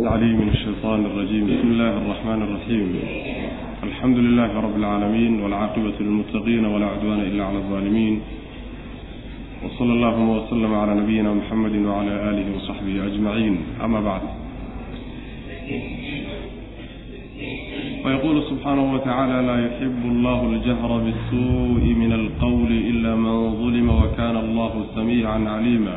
العليم من الشيطان الرجيم بسم الله الرحمن الرحيم الحمد لله رب العالمين والعاقبة للمتقين ولا عدوان إلا على الظالمين وصلى اللهم وسلم على نبينا محمد وعلى آله وصحبه أجمعين أما بعد ويقول سبحانه وتعالى لا يحب الله الجهر بالسوء من القول إلا من ظلم وكان الله سميعا عليما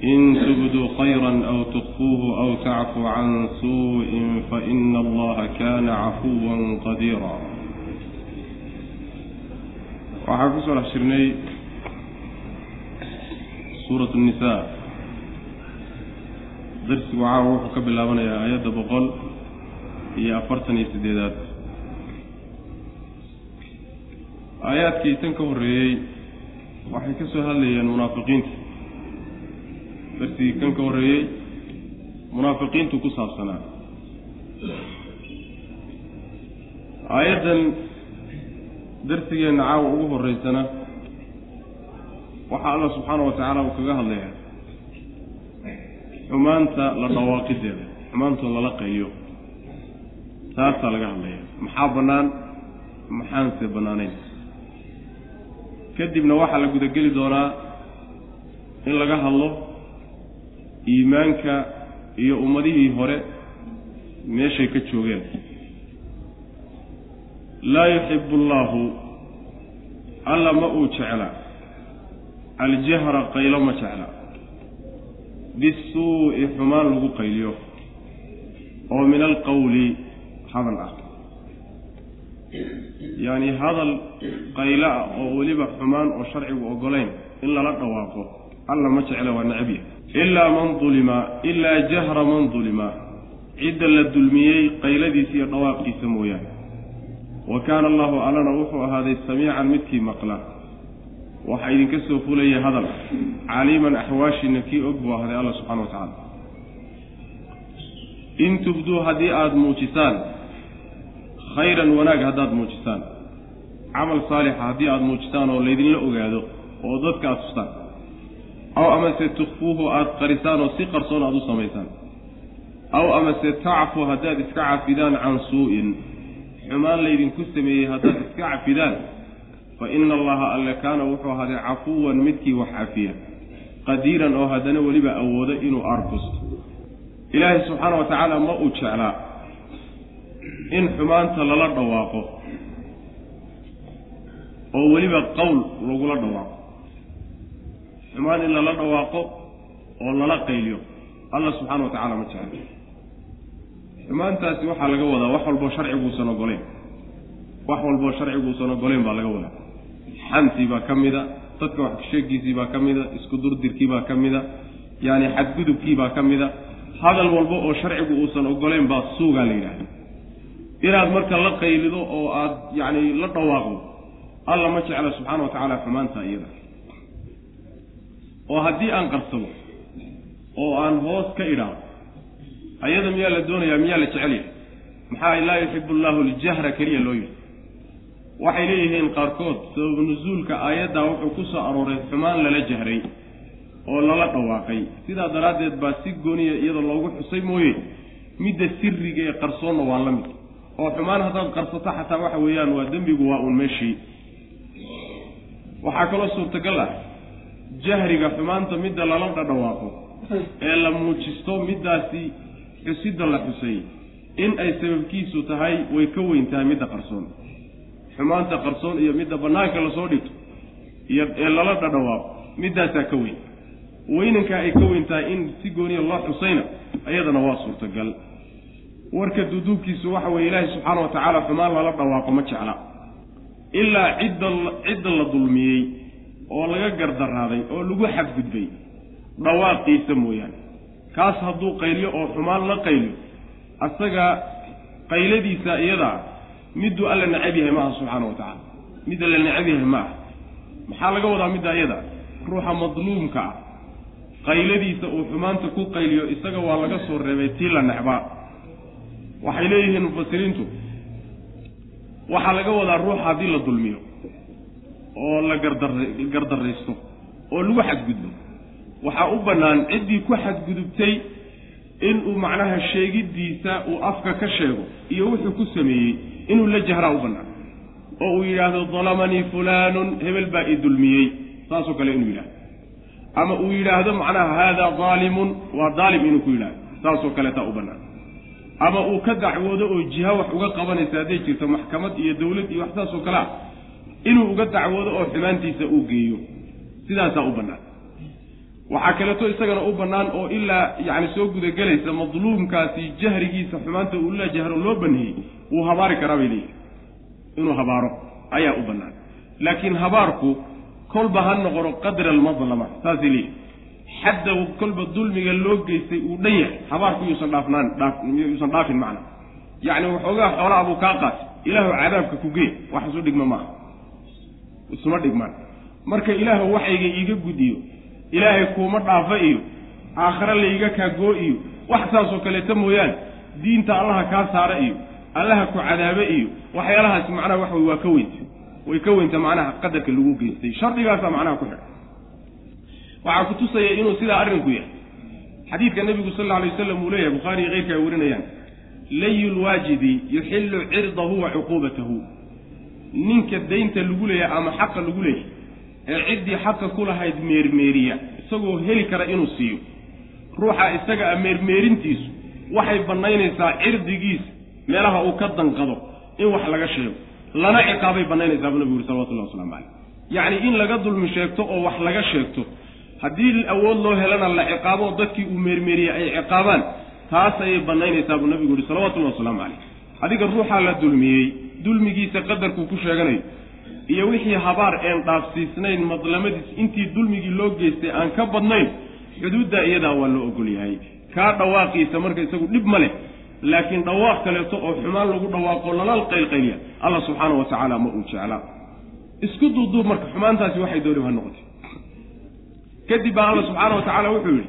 in tubduu khayran aw tukfuuhu aw tacfu can suuءin faina allaha kana cafuwa qadiira waxaan ku soo dhex jirnay suurat nisa darsigu caawa wuxuu ka bilaabanayaa aayadda boqol iyo afartan iyo siddeedaad aayaadkii tan ka horreeyey waxay ka soo hadlayeen munaafiqiinta darsigii kan ka horreeyey munaafiqiintu ku saabsanaa aayaddan darsigeenna caawa ugu horreysana waxaa allah subxaana wa tacaala uu kaga hadlayaa. Xumaanta la dhawaaqideeda xumaantoo lala qayliyo taasaa laga hadlaya maxaa bannaan? Maxaanse bannaanayn? Kadibna waxaa la gudageli doonaa in laga hadlo iimaanka iyo ummadihii hore meeshay ka joogeen. Laa yuxibu allaahu alla ma uu jecla. Aljahra qaylo ma jecla. Bisuu'i xumaan lagu qayliyo oo min alqawli hadal ah. Yacni hadal qaylo ah oo weliba xumaan oo sharcigu ogolayn in lala dhawaaqo alla ma jecla waa necabya ilaa man dulima ilaa jahra man dulima. Cidda la dulmiyey qayladiisa iyo dhawaaqiisa mooyaane. Wa kaana allahu allana wuxuu ahaaday samiican midkii maqla. Waxaa idinka soo fulaya hadal. Caliiman axwaashina kii og buu ahday alla subxana wa tacaala. In tubduu haddii aada muujisaan khayran wanaag haddaad muujisaan. Camal saalixa haddii aada muujisaan oo laydinla ogaado oo dadka aada tustaan aw amase tukfuuhu aada qarisaan oo si qarsoon aada u samaysaan. Aw amase tacfu haddaad iska cafidaan can suu-in. Xumaan laydinku sameeyey haddaad iska cafidaan fa ina allaha alle kaana wuxuu ahaaday cafuwan midkii wax cafiya. Qadiiran oo haddana weliba awoodo inuu aarkusto ilaahay subxaana wa tacaala ma uu jeclaa in xumaanta lala dhawaaqo oo weliba qowl lagula dhawaaqo xumaan in lala dhawaaqo oo lala qayliyo. Alla subxaana wa tacaala ma jecla xumaantaasi waxaa laga wadaa wax walboo sharciguusan ogoleyn wax walboo sharciguusan ogoleyn baa laga wadaa. Xantii baa ka mida dadka wax kasheegiisii baa ka mida isku durdirkii baa ka mida yaani xadgudubkii baa ka mida. Hadal walba oo sharcigu uusan ogoleyn baa suugaa la yidhahda inaad marka la qaylido oo aad yacni la dhawaaqdo alla ma jecla subxaana wa tacaala xumaanta iyada oo haddii aan qarsado oo aan hoos ka idhaado ayada miyaa la doonayaa miyaa la jecel yahay? Maxaa laa yuxibu allahu aljahra keliya loo yidhi? Waxay leeyihiin qaarkood sabab nusuulka aayaddaa wuxuu ku soo arooray xumaan lala jahray oo lala dhawaaqay. Sidaa daraaddeed baa si gooniya iyada loogu xusay mooye midda siriga ee qarsoonna waa la mid. Oo xumaan haddaad qarsato xataa waxa weeyaan waa dembigu waa uun meeshii. Waxaa kaloo suurtagal ah jahriga xumaanta midda lala dhadhawaaqo ee la muujisto middaasi xusidda la xusay. In ay sababkiisu tahay way ka weyn tahay midda qarsoon. Xumaanta qarsoon iyo midda bannaanka la soo dhigto iyo ee lala dhadhawaaqo middaasaa ka weyn. Weynankaa ay ka weyn tahay in si gooniya loo xusayna iyadana waa suurtagal. Warka duduubkiisu waxa weeye ilaahay subxaana wa tacaala xumaan lala dhawaaqo ma jecla. Ilaa cidda cidda la dulmiyey oo laga gardaraaday oo lagu xadgudbay dhawaaqiisa mooyaane. Kaas hadduu qayliyo oo xumaan la qayliyo asaga qayladiisa iyadaa miduu alla necab yahay maaha subxaana wa tacaala. Midda la necab yahay ma aha maxaa laga wadaa midda iyada? Ruuxa madluumka ah. Qayladiisa uu xumaanta ku qayliyo isaga waa laga soo reebay tii la necbaa waxay leeyihiin mufasiriintu waxaa laga wadaa ruuxa haddii la dulmiyo oo la gardar gardaraysto oo lagu xadgudbo. Waxaa u bannaan ciddii ku xadgudubtay inuu macnaha sheegiddiisa uu afka ka sheego iyo wuxuu ku sameeyey inuu la jahraa u bannaan. Oo uu yidhaahdo dalamanii fulaanun hebel baa i dulmiyey saasoo kale inuu yidhahdo ama uu yidhaahdo macnaha haadaa daalimun waa daalim inuu ku yidhahdo saasoo kaleetaa u bannaan. Ama uu ka dacwoodo oo jiha wax uga qabanaysa hadday jirto maxkamad iyo dawlad iyo wax saasoo kale ah inuu uga dacwoodo oo xumaantiisa uu geeyo. Sidaasaa u bannaan. Waxaa kaleeto isagana u bannaan oo ilaa yacni soo gudagelaysa madluumkaasi jahrigiisa xumaanta uu la jahro loo baneeyey wuu habaari karaa bay leeyihi inuu habaaro ayaa u bannaan. Laakiin habaarku kolba ha noqono qadra almadlama saasay leeyihi xadda kolba dulmiga loo geystay uu dhan yahay habaarku yuusan dhaafnaan yuusan dhaafin macna. Yacni waxoogaa xoolaa buu kaa qaatay ilaahu cadaabka ku gee wax isu dhigma maaha isuma dhigmaan. Marka ilaahu waxayga iiga gudiyo ilaahay kuuma dhaafa iyo aakhare layga kaagoo iyo wax saasoo kaleeta mooyaane diinta allaha kaa saara iyo allaha ku cadaabe iyo waxyaalahaasi macnaha waxa waa ka weynta. Way ka weynta macnaha qadarka lagu geystay. Shardigaasaa macnaha ku xidha. Waxaa ku tusaya inuu sidaa arrinku yahay. Xadiidka nebigu sal alla alay wasalam uu leeyahay bukhaari iyo keyrka ay warinayaan. Layu lwaajidi yuxillu cirdahu wa cuquubatahu ninka daynta lagu leeyahay ama xaqa lagu leeyahay ee ciddii xaqa ku lahayd meermeeriya isagoo heli kara inuu siiyo. Ruuxa isaga a meermeerintiisu waxay bannaynaysaa cirdigiisa meelaha uu ka danqado in wax laga sheego. Lana ciqaabay bannaynaysaa buu nabigu yuri salawatullahi waslamu caleyh yacni in laga dulmi sheegto oo wax laga sheegto haddii awood loo helana la ciqaabo dadkii uu meermeeriyey ay ciqaabaan taas ayay bannaynaysaa buu nabigu yihi salawatullahi wasalaamu caleyh adiga ruuxaa la dulmiyey dulmigiisa qadarkuu ku sheeganayo iyo wixii habaar een dhaafsiisnayn madlamadiis intii dulmigii loo geystay aan ka badnayn xuduudda iyadaa waa loo ogol yahay. Kaa dhawaaqiisa marka isagu dhib ma leh laakiin dhawaaq kaleeto oo xumaan lagu dhawaaqo lala qaylqayliya allah subxaana wa tacaala ma uu jeclaa isku duuduub marka xumaantaasi waxay dooni ha noqotay. Kadib baa alla subxaana wa tacaala wuxuu yidhi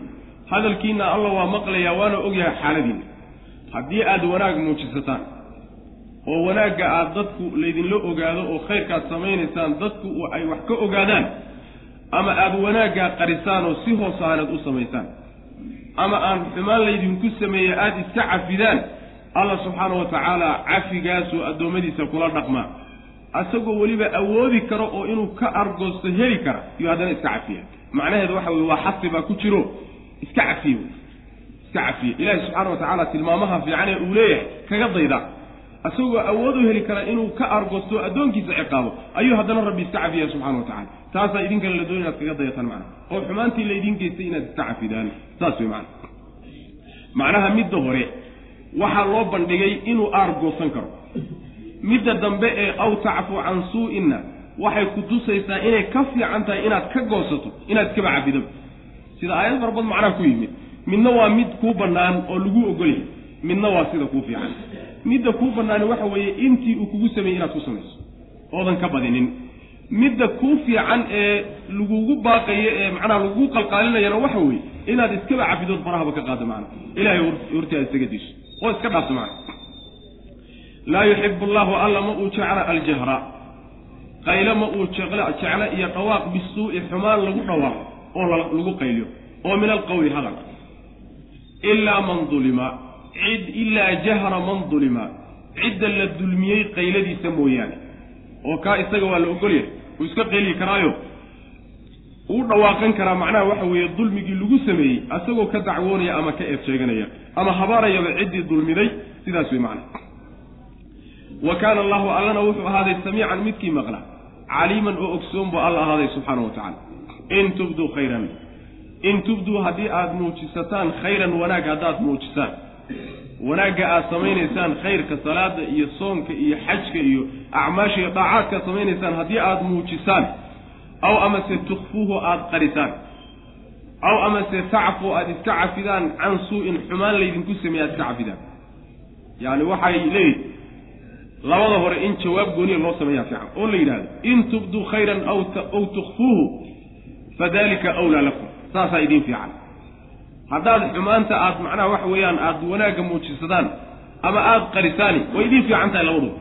hadalkiina alla waa maqlayaa waana ogyahay xaaladiina haddii aada wanaag muujisataan oo wanaagga aada dadku laydinla ogaado oo khayrkaad samaynaysaan dadku ay wax ka ogaadaan ama aada wanaaggaa qarisaan oo si hoos ahaanaad u samaysaan. Ama aan xumaan laydinku sameeye aada iska cafidaan alla subxaana wa tacaala cafigaasoo addoommadiisa kula dhaqmaa. Asagoo weliba awoodi karo oo inuu ka argoosto heli kara iyo haddana iska cafiya macnaheedu waxa weye waa xasi baa ku jiro. Iska cafiye iska cafiye ilaahi subxaana wa tacaala tilmaamaha fiican ee uu leeyahay kaga dayda isagoo awood u heli kara inuu ka argoosto addoonkiisa ciqaabo ayuu haddana rabbi iska cafiya subxana wa tacala taasaa idinkana la doon inaad kaga dayataan macnaha oo xumaantii laydin geystay inaad iska cafidaan. Saas wey macana macnaha midda hore waxaa loo bandhigay inuu aargoosan karo. Midda dambe ee aw tacfu can suu-inna waxay ku tusaysaa inay ka fiican tahay inaad ka goosato inaad iskaba cafidaba sida aayad farbad macnaha ku yimid. Midna waa mid kuu bannaan oo lagu ogolyahay midna waa sida kuu fiican midda kuu bannaani waxa weeye intii uu kugu sameeyey inaad ku samayso. Oodan ka badinin. Midda kuu fiican ee lagugu baaqayo ee macnaha lagugu qalqaalinayana waxa weeye inaad iskaba cafidood barahaba ka qaado macna ilahay hortaada isaga diiso oo iska dhaafso macna laa yuxibu allahu alla ma uu jecla aljahra. Qaylo ma uu jecla iyo dhawaaq bisuu'i xumaan lagu dhawaaqo oo lagu qayliyo. Oo min alqawli hadal ilaa man dulima cid ilaa jahra man dulima. Cidda la dulmiyey qayladiisa mooyaane. Oo kaa isaga waa la ogolyahay. Uu iska qayliyi karaayo. Uu dhawaaqan karaa macnaha waxa weeye dulmigii lagu sameeyey asagoo ka dacwoonaya ama ka eed sheeganaya ama habaarayaba ciddii dulmiday sidaas wey macna. Wa kaana allahu allana wuxuu ahaaday samiican midkii maqla. Caliiman oo ogsoon buu alla ahaaday subxaana wa tacala in tubduu khayran. In tubduu haddii aada muujisataan khayran wanaag haddaad muujisaan wanaagga aad samaynaysaan khayrka salaada iyo soonka iyo xajka iyo acmaasha iyo daacaadkaad samaynaysaan haddii aada muujisaan. Aw amase tukfuuhu aada qarisaan aw amase tacfu aada iska cafidaan can suu-in xumaan laydinku sameeye aad iska cafidaan. Yacni waxay leeyihiin labada hore in jawaab gooniya loo sameeyaa fiican oo la yidhahdo in tubduu khayran aw tukfuuhu fadalika awlaa lakum. Saasaa idiin fiican haddaad xumaanta aad macnaha waxa weeyaan aada wanaagga muujisadaan ama aada qarisaani way idiin fiican tahay labaduba.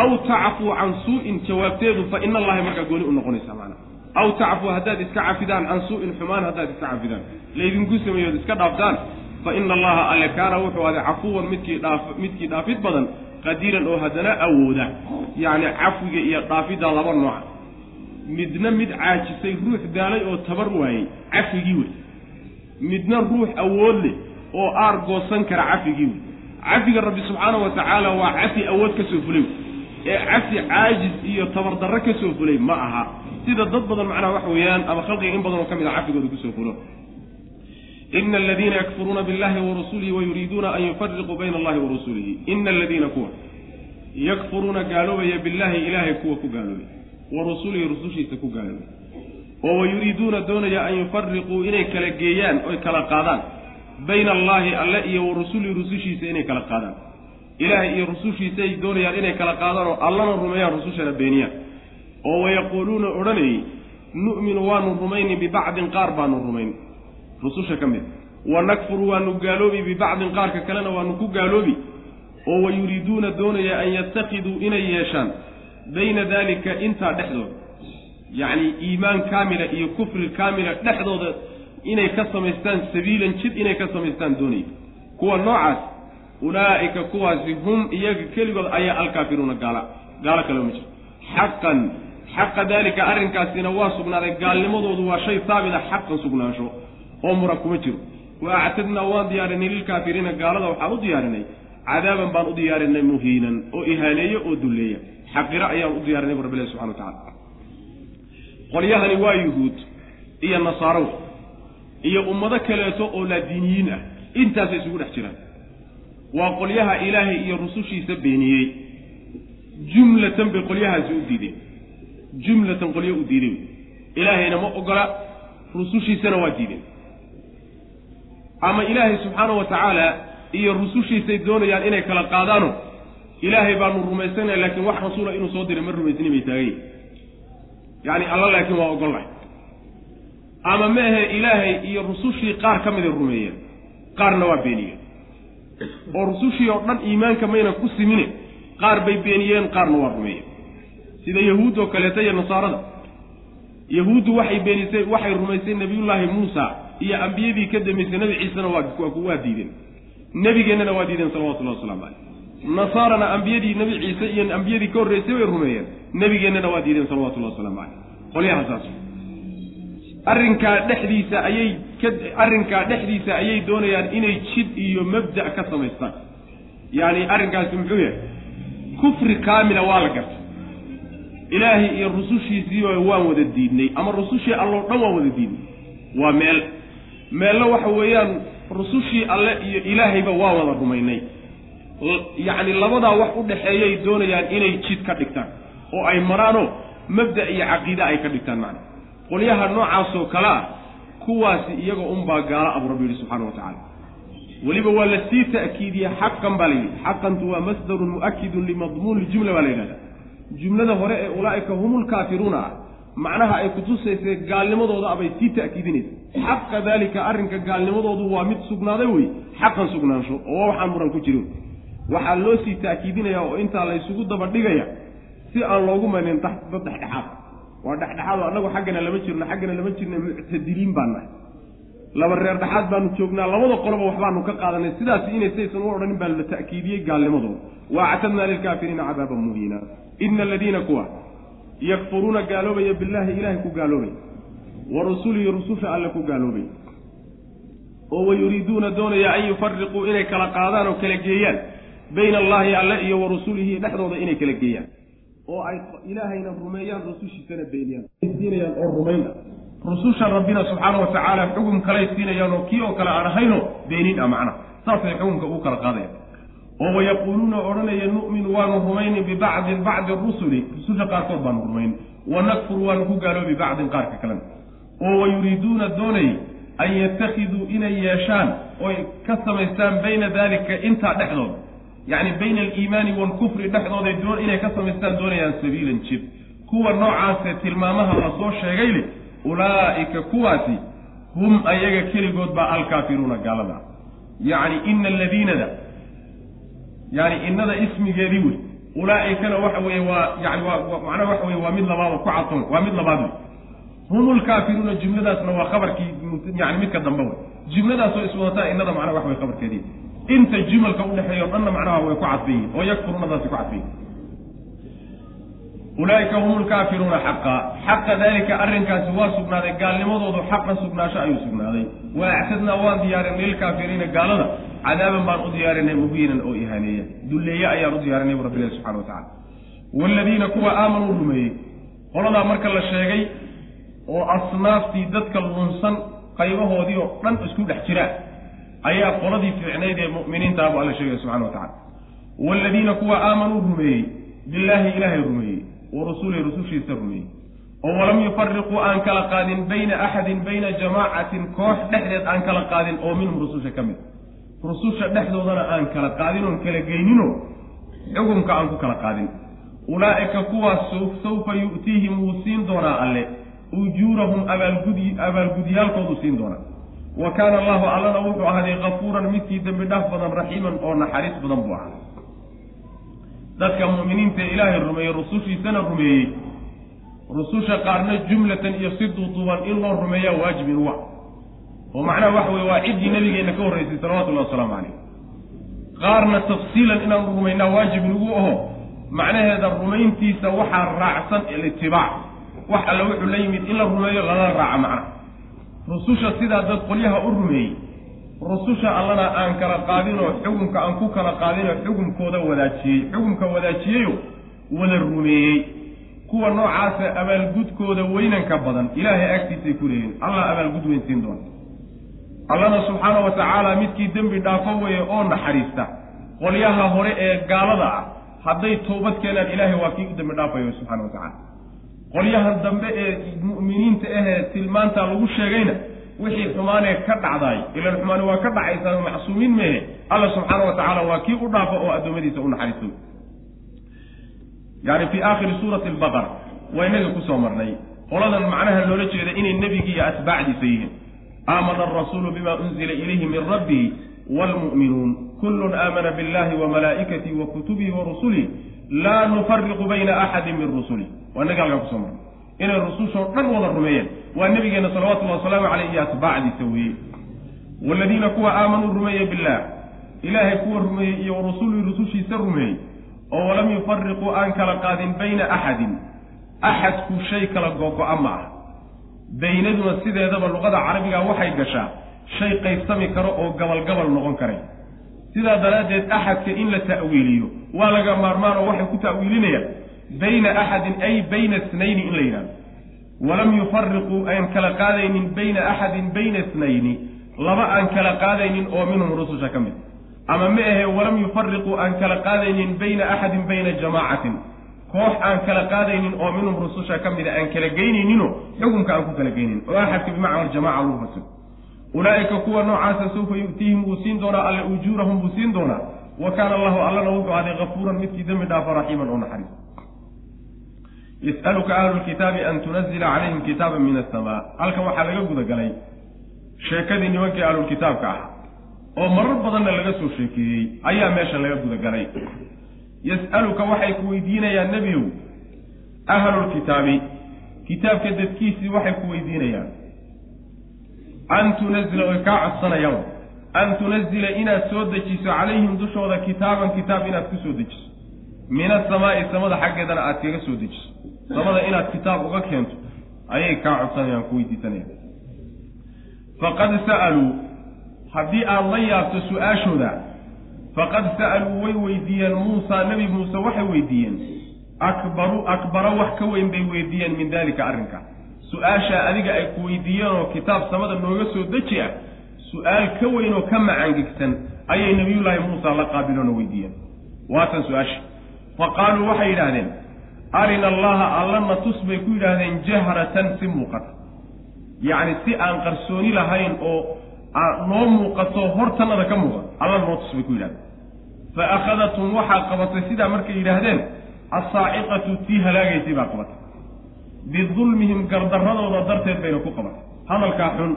Aw tacfuu can suu-in jawaabteedu fa ina allahi markaa gooni u noqonaysaa macnaha. Aw tacfuu haddaad iska cafidaan can suu-in xumaan haddaad iska cafidaan. Laydinku sameeyood iska dhaaftaan fa ina allaha alle kaana wuxuu aday cafuwan midkii dhaaf midkii dhaafid badan qadiiran oo haddana awooda. Yacni cafwiga iyo dhaafidda laba nooca midna mid caajisay ruux daalay oo tabar waayey cafigii wey midna ruux awood leh oo aar goosan kara cafigii wey cafiga rabbi subxaana wa tacaala waa cafi awood ka soo fulay. Ee cafi caajis iyo tabardarro ka soo fulay ma aha. Sida dad badan macnaha waxa weeyaan ama khalqiga in badan oo ka mid a cafigooda ku soo fulo. Ina aladiina yakfuruuna billahi warasulihi wayuriiduuna an yufariquu bayna allahi wa rasulihi ina aladiina kuwa yakfuruuna gaaloobaya billahi ilaahay kuwa ku gaaloobay wa rasulihi rusushiisa ku gaaloobay oo wayuriiduuna doonaya an yufariquu inay kala geeyaan oy kala qaadaan bayna allaahi alle iyo wa rusulihi rusushiisa inay kala qaadaan ilaahay iyo rusushiisaay doonayaan inay kala qaadaan oo allana rumeeyaan rusushana beeniyaan oo wayaquuluuna odhanayey nu'minu waanu rumayni bibacdin qaar baanu rumayn rususha ka mid wa nakfuru waanu gaaloobi bibacdin qaarka kalena waanu ku gaaloobi oo wayuriiduuna doonaya an yatakiduu inay yeeshaan bayna daalika intaa dhexdooda yacni iimaan kaamila iyo kufri kaamila dhexdooda inay ka samaystaan sabiilan jid inay ka samaystaan doonaya kuwa noocaas ulaa'ika kuwaasi hum iyaga keligood ayaa alkaafiruuna gaala. Gaalo kaleo ma jiro. Xaqan xaqa daalika arrinkaasina waa sugnaaday. Gaalnimadoodu waa shay haabita xaqan sugnaansho oo muran kuma jiro. Wa actadnaa waan diyaarinay lilkaafiriina gaalada waxaan u diyaarinay. Cadaaban baan u diyaarinay muhiinan oo ihaaneeya oo dulleeya. Xaqiro ayaan u diyaarinay bu rabbi ilahi subxana wa tacala qolyahani waa yuhuud iyo nasaaro iyo ummado kaleeto oo laadiiniyiin ah. Intaasay isugu dhex jiraan. Waa qolyaha ilaahay iyo rusushiisa beeniyey. Jumlatan bay qolyahaasi u diideen. Jumlatan qolyo u diideen. Ilaahayna ma ogola rusushiisana waa diideen. Ama ilaahay subxaana wa tacaala iyo rusushiisay doonayaan inay kala qaadaano ilaahay baanu rumaysanaya laakiin wax rasuula inuu soo diray ma rumaysni bay taagayin yacni alla laakiin waa ogollahay ama meahe ilaahay iyo rusushii qaar ka miday rumeeyeen. Qaarna waa beeniyeen. Oo rusushii oo dhan iimaanka mayna ku simine qaar bay beeniyeen qaarna waa rumeeyeen. Sida yahuud oo kaleeta iyo nasaarada. Yahuuddu waxay beenisay waxay rumaysay nebiyullaahi muusa iyo ambiyadii ka dambaysay nebi ciisena waa waa diideen nebigeennana waa diideen salawatullahi waslamu caleyh nasaarana ambiyadii nebi ciise iyo ambiyadii ka horreysay bay rumeeyeen. Nebigeennana waa diideen salawatullahi waslamu caleyh qolyaha saas. Arrinkaa dhexdiisa ayay ka arrinkaa dhexdiisa ayay doonayaan inay jid iyo mabda' ka samaystaan. Yacni arrinkaasi muxuu yahay? Kufri kaamila waa la gartay. Ilaahay iyo rusushiisiiba waan wada diidnay ama rusushii alloo dhan waan wada diidnay. Waa meel. Meelna waxa weeyaan rusushii alle iyo ilaahayba waa wada rumaynay yacni labadaa wax u dhexeeyay doonayaan inay jid ka dhigtaan oo ay maraanoo mabda' iyo caqiide ay ka dhigtaan macna. Qolyaha noocaasoo kale ah kuwaasi iyaga unbaa gaalo abu rabbi yihi subxana wa tacaala. Weliba waa la sii ta'kiidiyey xaqan baa la yidhi. Xaqantu waa masdarun mu'akidun limadmuun ljumla baa la yidhahda jumlada hore ee ulaa'ika humulkaafiruuna ah macnaha ay kutusaysay gaalnimadooda abay sii ta'kiidinaysa. Xaqa daalika arrinka gaalnimadoodu waa mid sugnaaday wey xaqan sugnaansho oo waxaan muran ku jirin waxaa loo sii ta'kiidinaya oo intaa la ysugu daba dhigaya si aan loogu manin dad dhexdhexaad. Waa dhexdhexaad oo annagu xaggana lama jirno xaggana lama jirna muctadiliin baan nahay laba reer dhexaad baanu joognaa labada qoloba waxbaanu ka qaadanay. Sidaas inay saysan u odhanin baa la ta'kiidiyey gaalnimadooda. Wa actadnaa lilkaafiriina cadaaban muhiina. Ina aladiina kuwa yakfuruuna gaaloobaya billaahi ilaahay ku gaaloobay. Wa rusulihi rususha alle ku gaaloobay. Oo wayuriiduuna doonaya an yufariquu inay kala qaadaan oo kala geeyaan bayna allaahi alle iyo wa rusulihi dhexdooda inay kala geeyaan. Oo ay ilaahayna rumeeyaan rusushiisana beeniyaan. Siinayaan oo rumayna. Rususha rabbina subxaana wa tacaala xugum kalay siinayaan oo kii oo kale aan ahayno beenin ah macnaha saasay xukumka ugu kala qaadayaan. Oo wayaquuluuna odhanaya nu'minu waanu rumayni bibacdin bacdi rusuli. Rususha qaarkood baanu rumayn wa nakfuru waanu ku gaaloobi bibacdin qaarka kalena oo wayuriiduuna doonay an yatakiduu inay yeeshaan oy ka samaystaan bayna daalika intaa dhexdooda yacni bayna aliimaani waalkufri dhexdooday doon inay ka samaystaan doonayaan sabiilan jid kuwa noocaasee tilmaamaha la soo sheegay leh ulaa'ika kuwaasi hum ayaga keligood baa alkaafiruuna gaalada. Yacni ina aladiinada yani innada ismigeedii wey ulaa'ikana waxa weeye waa yani waa macnaha waxa weye waa mid labaad ku cadsoon waa mid labaad wey hum lkaafiruuna jumladaasna waa khabarkii yani midka dambe wey jumladaasoo iswadataa innada macnaha wax way qabarkeedii inta jumalka udhexeeya o dhanna macnaha way ku cadfan yihiin oo yakfurunadaasi ku cadfan yihiin ulaaika hum lkaafiruuna xaqa. Xaqa daalika arrinkaasi waa sugnaaday gaalnimadoodu xaqan sugnaasho ayuu sugnaaday. Wa actadnaa waan diyaarin lilkaafiriina gaalada cadaaban baan u diyaarinay mubiinan oo ihaaneeya. Dulleeye ayaan u diyaarinay bu rabbilahi subxana wa tacala waaladiina kuwa aamanuu rumeeyey. Qoladaa marka la sheegay oo asnaaftii dadka lunsan qaybahoodii oo dhan isku dhex jira ayaa qoladii fiicnayd ee mu'miniintaa bu alla sheegaya subxana wa tacala waaladiina kuwa aamanuu rumeeyey billaahi ilaahay rumeeyey wa rusulihi rusushiisa rumeeyey. Oo walam yufariquu aan kala qaadin bayna axadin bayna jamaacatin koox dhexdeed aan kala qaadin oo minhum rususha ka mid. Rususha dhexdoodana aan kala qaadin oon kala geynino xukunka aan ku kala qaadin. Ulaa'ika kuwaas sawfa yu'tiihim wuu siin doonaa alle. Ujuurahum abaalgudi abaalgudyaalkoodu siin doonaa wa kaana allahu allana wuxuu ahaaday kafuuran midkii dembi dhaaf badan raxiiman oo naxariis badan buu ahaa. Dadka mu'miniinta ilaahay rumeeyey rusushiisana rumeeyey. Rususha qaarna jumlatan iyo si duuduuban in loo rumeeyaa waajib inugu ah oo macnaha waxa weye waa ciddii nabigeenna ka horraysay salawatullahi wasalaamu calayh qaarna tafsiilan inaanu rumaynaa waajib inugu aho. Macnaheeda rumayntiisa waxaa raacsan ilitibaac wax alle wuxuu la yimid in la rumeeyo lala raaca macnaha rususha sidaa dad qolyaha u rumeeyey rususha allana aan kala qaadinoo xukumka aan ku kala qaadinoo xukumkooda wadaajiyey. Xukumka wadaajiyeyo wada rumeeyey. Kuwa noocaasa abaalgudkooda weynanka badan ilaahay agtiisay ku leeyihiin allah abaalgud weyn siin doona. Allana subxaana wa tacaala midkii dembi dhaafo weeye oo naxariista qolyaha hore ee gaalada ah hadday toobad keenaan ilaahay waa kii u dembi dhaafayo subxana wa tacala qolyahan dambe ee mu'miniinta ahee tilmaantaa lagu sheegayna wixii xumaanee ka dhacdaay ilan xumaani waa ka dhacaysaa macsuumiin mehe alla subxaana wa tacaala waa kii u dhaafa oo addoommadiisa u naxariisto yani fii aakhiri suurati albaqara waa inaga ku soo marnay. Qoladan macnaha loola jeeda inay nebigi iyo atbaacdiisa yihiin. Aamana arasuulu bima unzila ilayhi min rabbihi waalmu'minuun kullun aamana billahi wa malaa'ikatihi wa kutubihi wa rusulihi laa nufariqu bayna axadin min rusuli. Waa inaga halkaa ku soo marnay. Inay rusushoo dhan wada rumeeyeen. Waa nebigeenna salawatullahi wasalaamu caleyh iyo atbaacdiisa weeye waaladiina kuwa aamanuu rumeeyey billah ilaahay kuwa rumeeyey iyo warasulihi rusushiisa rumeeyey. Oo walam yufariquu aan kala qaadin bayna axadin axadku shay kala gogo-a ma ah baynaduna sideedaba luqada carabiga waxay gashaa shay qaybsami karo oo gabalgabal noqon karay sidaa daraaddeed axadka in la ta'wiiliyo waa laga maarmaan oo waxay ku ta'wiilinayaan bayna axadin ay bayna snayni in la yidhahdo walam yufariquu aan kala qaadaynin bayna axadin bayna snayni laba aan kala qaadaynin oo minhum rususha ka mid. Ama ma ahe walam yufariquu aan kala qaadaynin bayna axadin bayna jamaacatin. Koox aan kala qaadaynin oo minhum rususha ka mida aan kala geynayninoo xukunka aan ku kala geynin oo axadka bimacna aljamaca lagu fasiro. Ulaa'ika kuwa noocaasa sawfa yu'tiihim wuu siin doonaa alle ujuurahum buu siin doonaa wa kaana allahu allana wuxuu aday kafuuran midkii dembi dhaafa raxiiman oo naxariis. Yas'aluka ahlu lkitaabi an tunazila calayhim kitaaban min asamaa halkan waxaa laga gudagalay sheekadii nimankii ahlulkitaabka ah. Oo marar badanna laga soo sheekeeyey ayaa meesha laga gudagalay. Yas'aluka waxay ku weydiinayaan nebiyow ahlulkitaabi kitaabka dadkiisii waxay ku weydiinayaan an tunazila way kaa codsanayaan an tunazila inaad soo dejiso calayhim dushooda kitaaban kitaab inaad ku soo dejiso min asamaa'i samada xaggeedana aad kaga soo dejiso samada inaad kitaab uga keento ayay kaa codsanayaan ku weydiisanayaan faqad sa'aluu haddii aad la yaabto su'aashooda faqad sa'aluu way weydiiyeen muusaa nebi muuse waxay weydiiyeen akbaru akbara wax ka weyn bay weydiiyeen min daalika arrinka su'aashaa adiga ay ku weydiiyeen oo kitaab samada nooga soo deji ah su'aal ka weyn oo ka macangegsan ayay nebiyullaahi muusa la qaabiloona weydiiyeen. Waatan su'aasha fa qaaluu waxay yidhaahdeen arina allaha allana tus bay ku yidhaahdeen jahratan si muuqata. Yacni si aan qarsooni lahayn oo noo muuqato hortannada ka muuqato alla noo tus bay ku yidhahdeen fa akhadathum waxaa qabatay sidaa markay yidhaahdeen assaaciqatu tii halaagaysay baa qabatay. Bidulmihim gardarradooda darteed bayna ku qabatay. Hadalkaa xun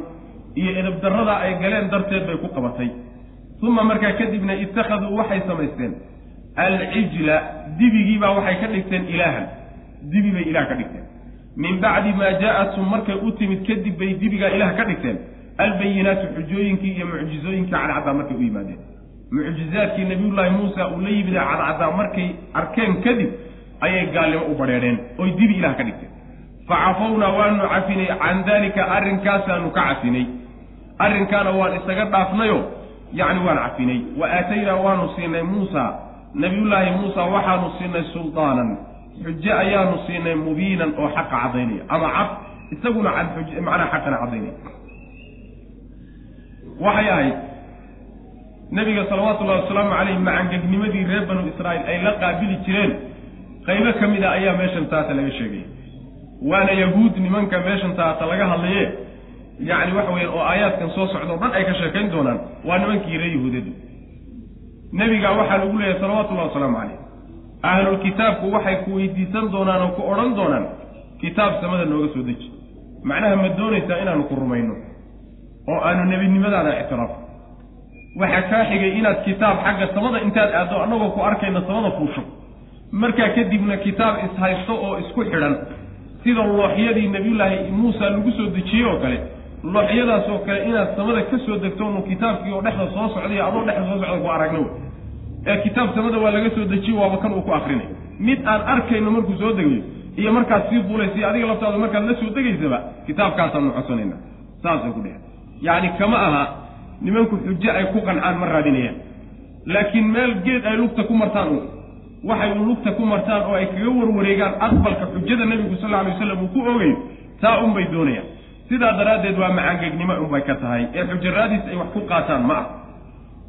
iyo edabdarradaa ay galeen darteed bay ku qabatay. Uma markaa kadibna ittakhaduu waxay samaysteen. Alcijla dibigiibaa waxay ka dhigteen ilaahan. Dibi bay ilaah ka dhigteen. Min bacdi maa jaa-athum markay u timid kadib bay dibigaa ilaah ka dhigteen. Albayinaatu xujooyinkii iyo mucjizooyinkii cadcaddaa markay u yimaadeen. Mucjizaadkii nabiyullaahi muusa uu la yimid cadcaddaa markay arkeen kadib ayay gaalnimo u badheedheen oy dibi ilaah ka dhigteen. Fa cafownaa waanu cafinay can daalika arrinkaasaanu ka cafinay arrinkaana waan isaga dhaafnayo yacni waan cafinay. Wa aataynaa waanu siinay muusa. Nabiyullaahi muusa waxaanu siinay suldaanan xujo ayaanu siinay mubiinan oo xaqa caddaynaya. Ama cad isaguna macnaha xaqana caddaynaya. Waxay ahayd nebiga salawaatullahi wasalaamu caleyh macangegnimadii reer banu israa'iil ay la qaabili jireen. Qaybo ka mid a ayaa meeshan taata laga sheegay. Waana yahuud nimanka meeshan taata laga hadlaye yacni waxa weya oo aayaadkan soo socda o dhan ay ka sheekayn doonaan. Waa nimankii reer yahuudada nebiga waxaa lagu leeyahay salawatullahi wasalaamu caleyh ahlulkitaabku waxay ku weydiisan doonaan oo ku odhan doonaan kitaab samada nooga soo deji. Macnaha ma doonaysaa inaanu ku rumayno oo aanu nebinimadaada ictiraafo waxaa kaa xigay inaad kitaab xagga samada intaad aaddo annagoo ku arkayna samada fuusho. Markaa kadibna kitaab ishaysto oo isku xidhan. Sida looxyadii nebiyullaahi muusa lagu soo dejiyey oo kale looxyadaas oo kale inaad samada ka soo degto nu kitaabkii oo dhexda soo socday adoo dhexda soo socda ku aragno. Ee kitaab samada waa laga soo dejiye waaba kan uu ku akrinay mid aan arkayno markuu soo degayo iyo markaad sii buulaysa adiga laftaada markaad la soo degaysaba kitaabkaasaanu codsanayna saasay ku dheheen yacni kama aha nimanku xujo ay ku qancaan ma raadinayaan. Laakiin meel geed ay lugta ku martaan u waxay lugta ku martaan oo ay kaga warwareegaan aqbalka xujada nebigu sal lla alay wasalam uu ku ogayo taa unbay doonayaan sidaa daraaddeed waa macangegnimo unbay ka tahay. Ee xujaraadiis ay wax ku qaataan ma ah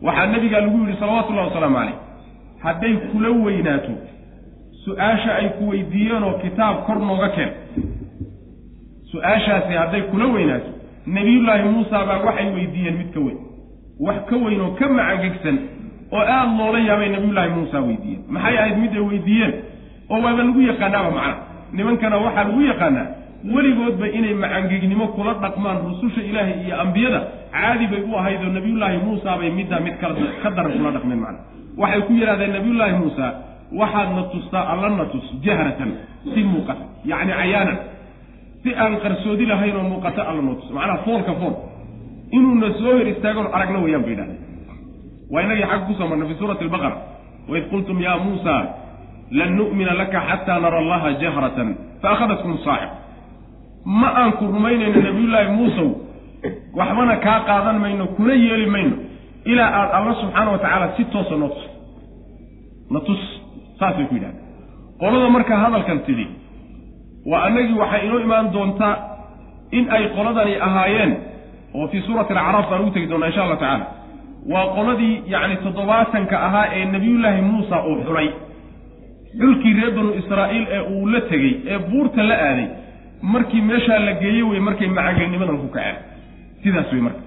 waxaa nebigaa lagu yidhi salawatullahi wasalaamu calayh hadday kula weynaato su'aasha ay ku weydiiyeenoo kitaab kor nooga keen. Su'aashaasi hadday kula weynaato nebiyullaahi muusa baa waxay weydiiyeen mid ka weyn. Wax ka weyn oo ka macangegsan oo aada loola yaabay nebiyullaahi muusa weydiiyeen. Maxay ahayd mid ay weydiiyeen? Oo waaba lagu yaqaanaaba macna. Nimankana waxaa lagu yaqaanaa weligoodba inay macangegnimo kula dhaqmaan rususha ilaahay iyo ambiyada caadi bay u ahayd oo nebiyullaahi muusa bay middaa mid ka daran kula dhaqmeen macna. Waxay ku yidhahdeen nebiyullaahi muusa waxaad na tustaa alla na tus jahratan si muuqata yacni cayaanan si aan qarsoodi lahayn oo muuqato alla noo tus. Macnaha foolka fool. Inuuna soo hor istaagoon aragna wayaan bay yidhahdeen waa inagii xagga ku soo marnay fi suurati albaqara waid qultum yaa muusa lan nu'mina laka xataa nara allaha jahratan faakhadatkum saaxiq ma aan ku rumaynayno nabiyullaahi muusow waxbana kaa qaadan mayno kuna yeeli mayno. Ilaa aada alla subxaana wa tacaala si toosa noo tus. Na tus saasay ku yidhahdeen. Qolada marka hadalkan tidhi waa annagii waxay inoo imaan doontaa in ay qoladani ahaayeen oo fii suurati alacraaf baan ugu tegi doonaa insha allah tacaala waa qoladii yacni toddobaatanka ahaa ee nebiyullaahi muusa uu xulay. Xulkii reer banu israa'iil ee uu la tegey ee buurta la aaday markii meeshaa la geeyey wey markay macagelnimadan ku kaceen. Sidaas wey marka.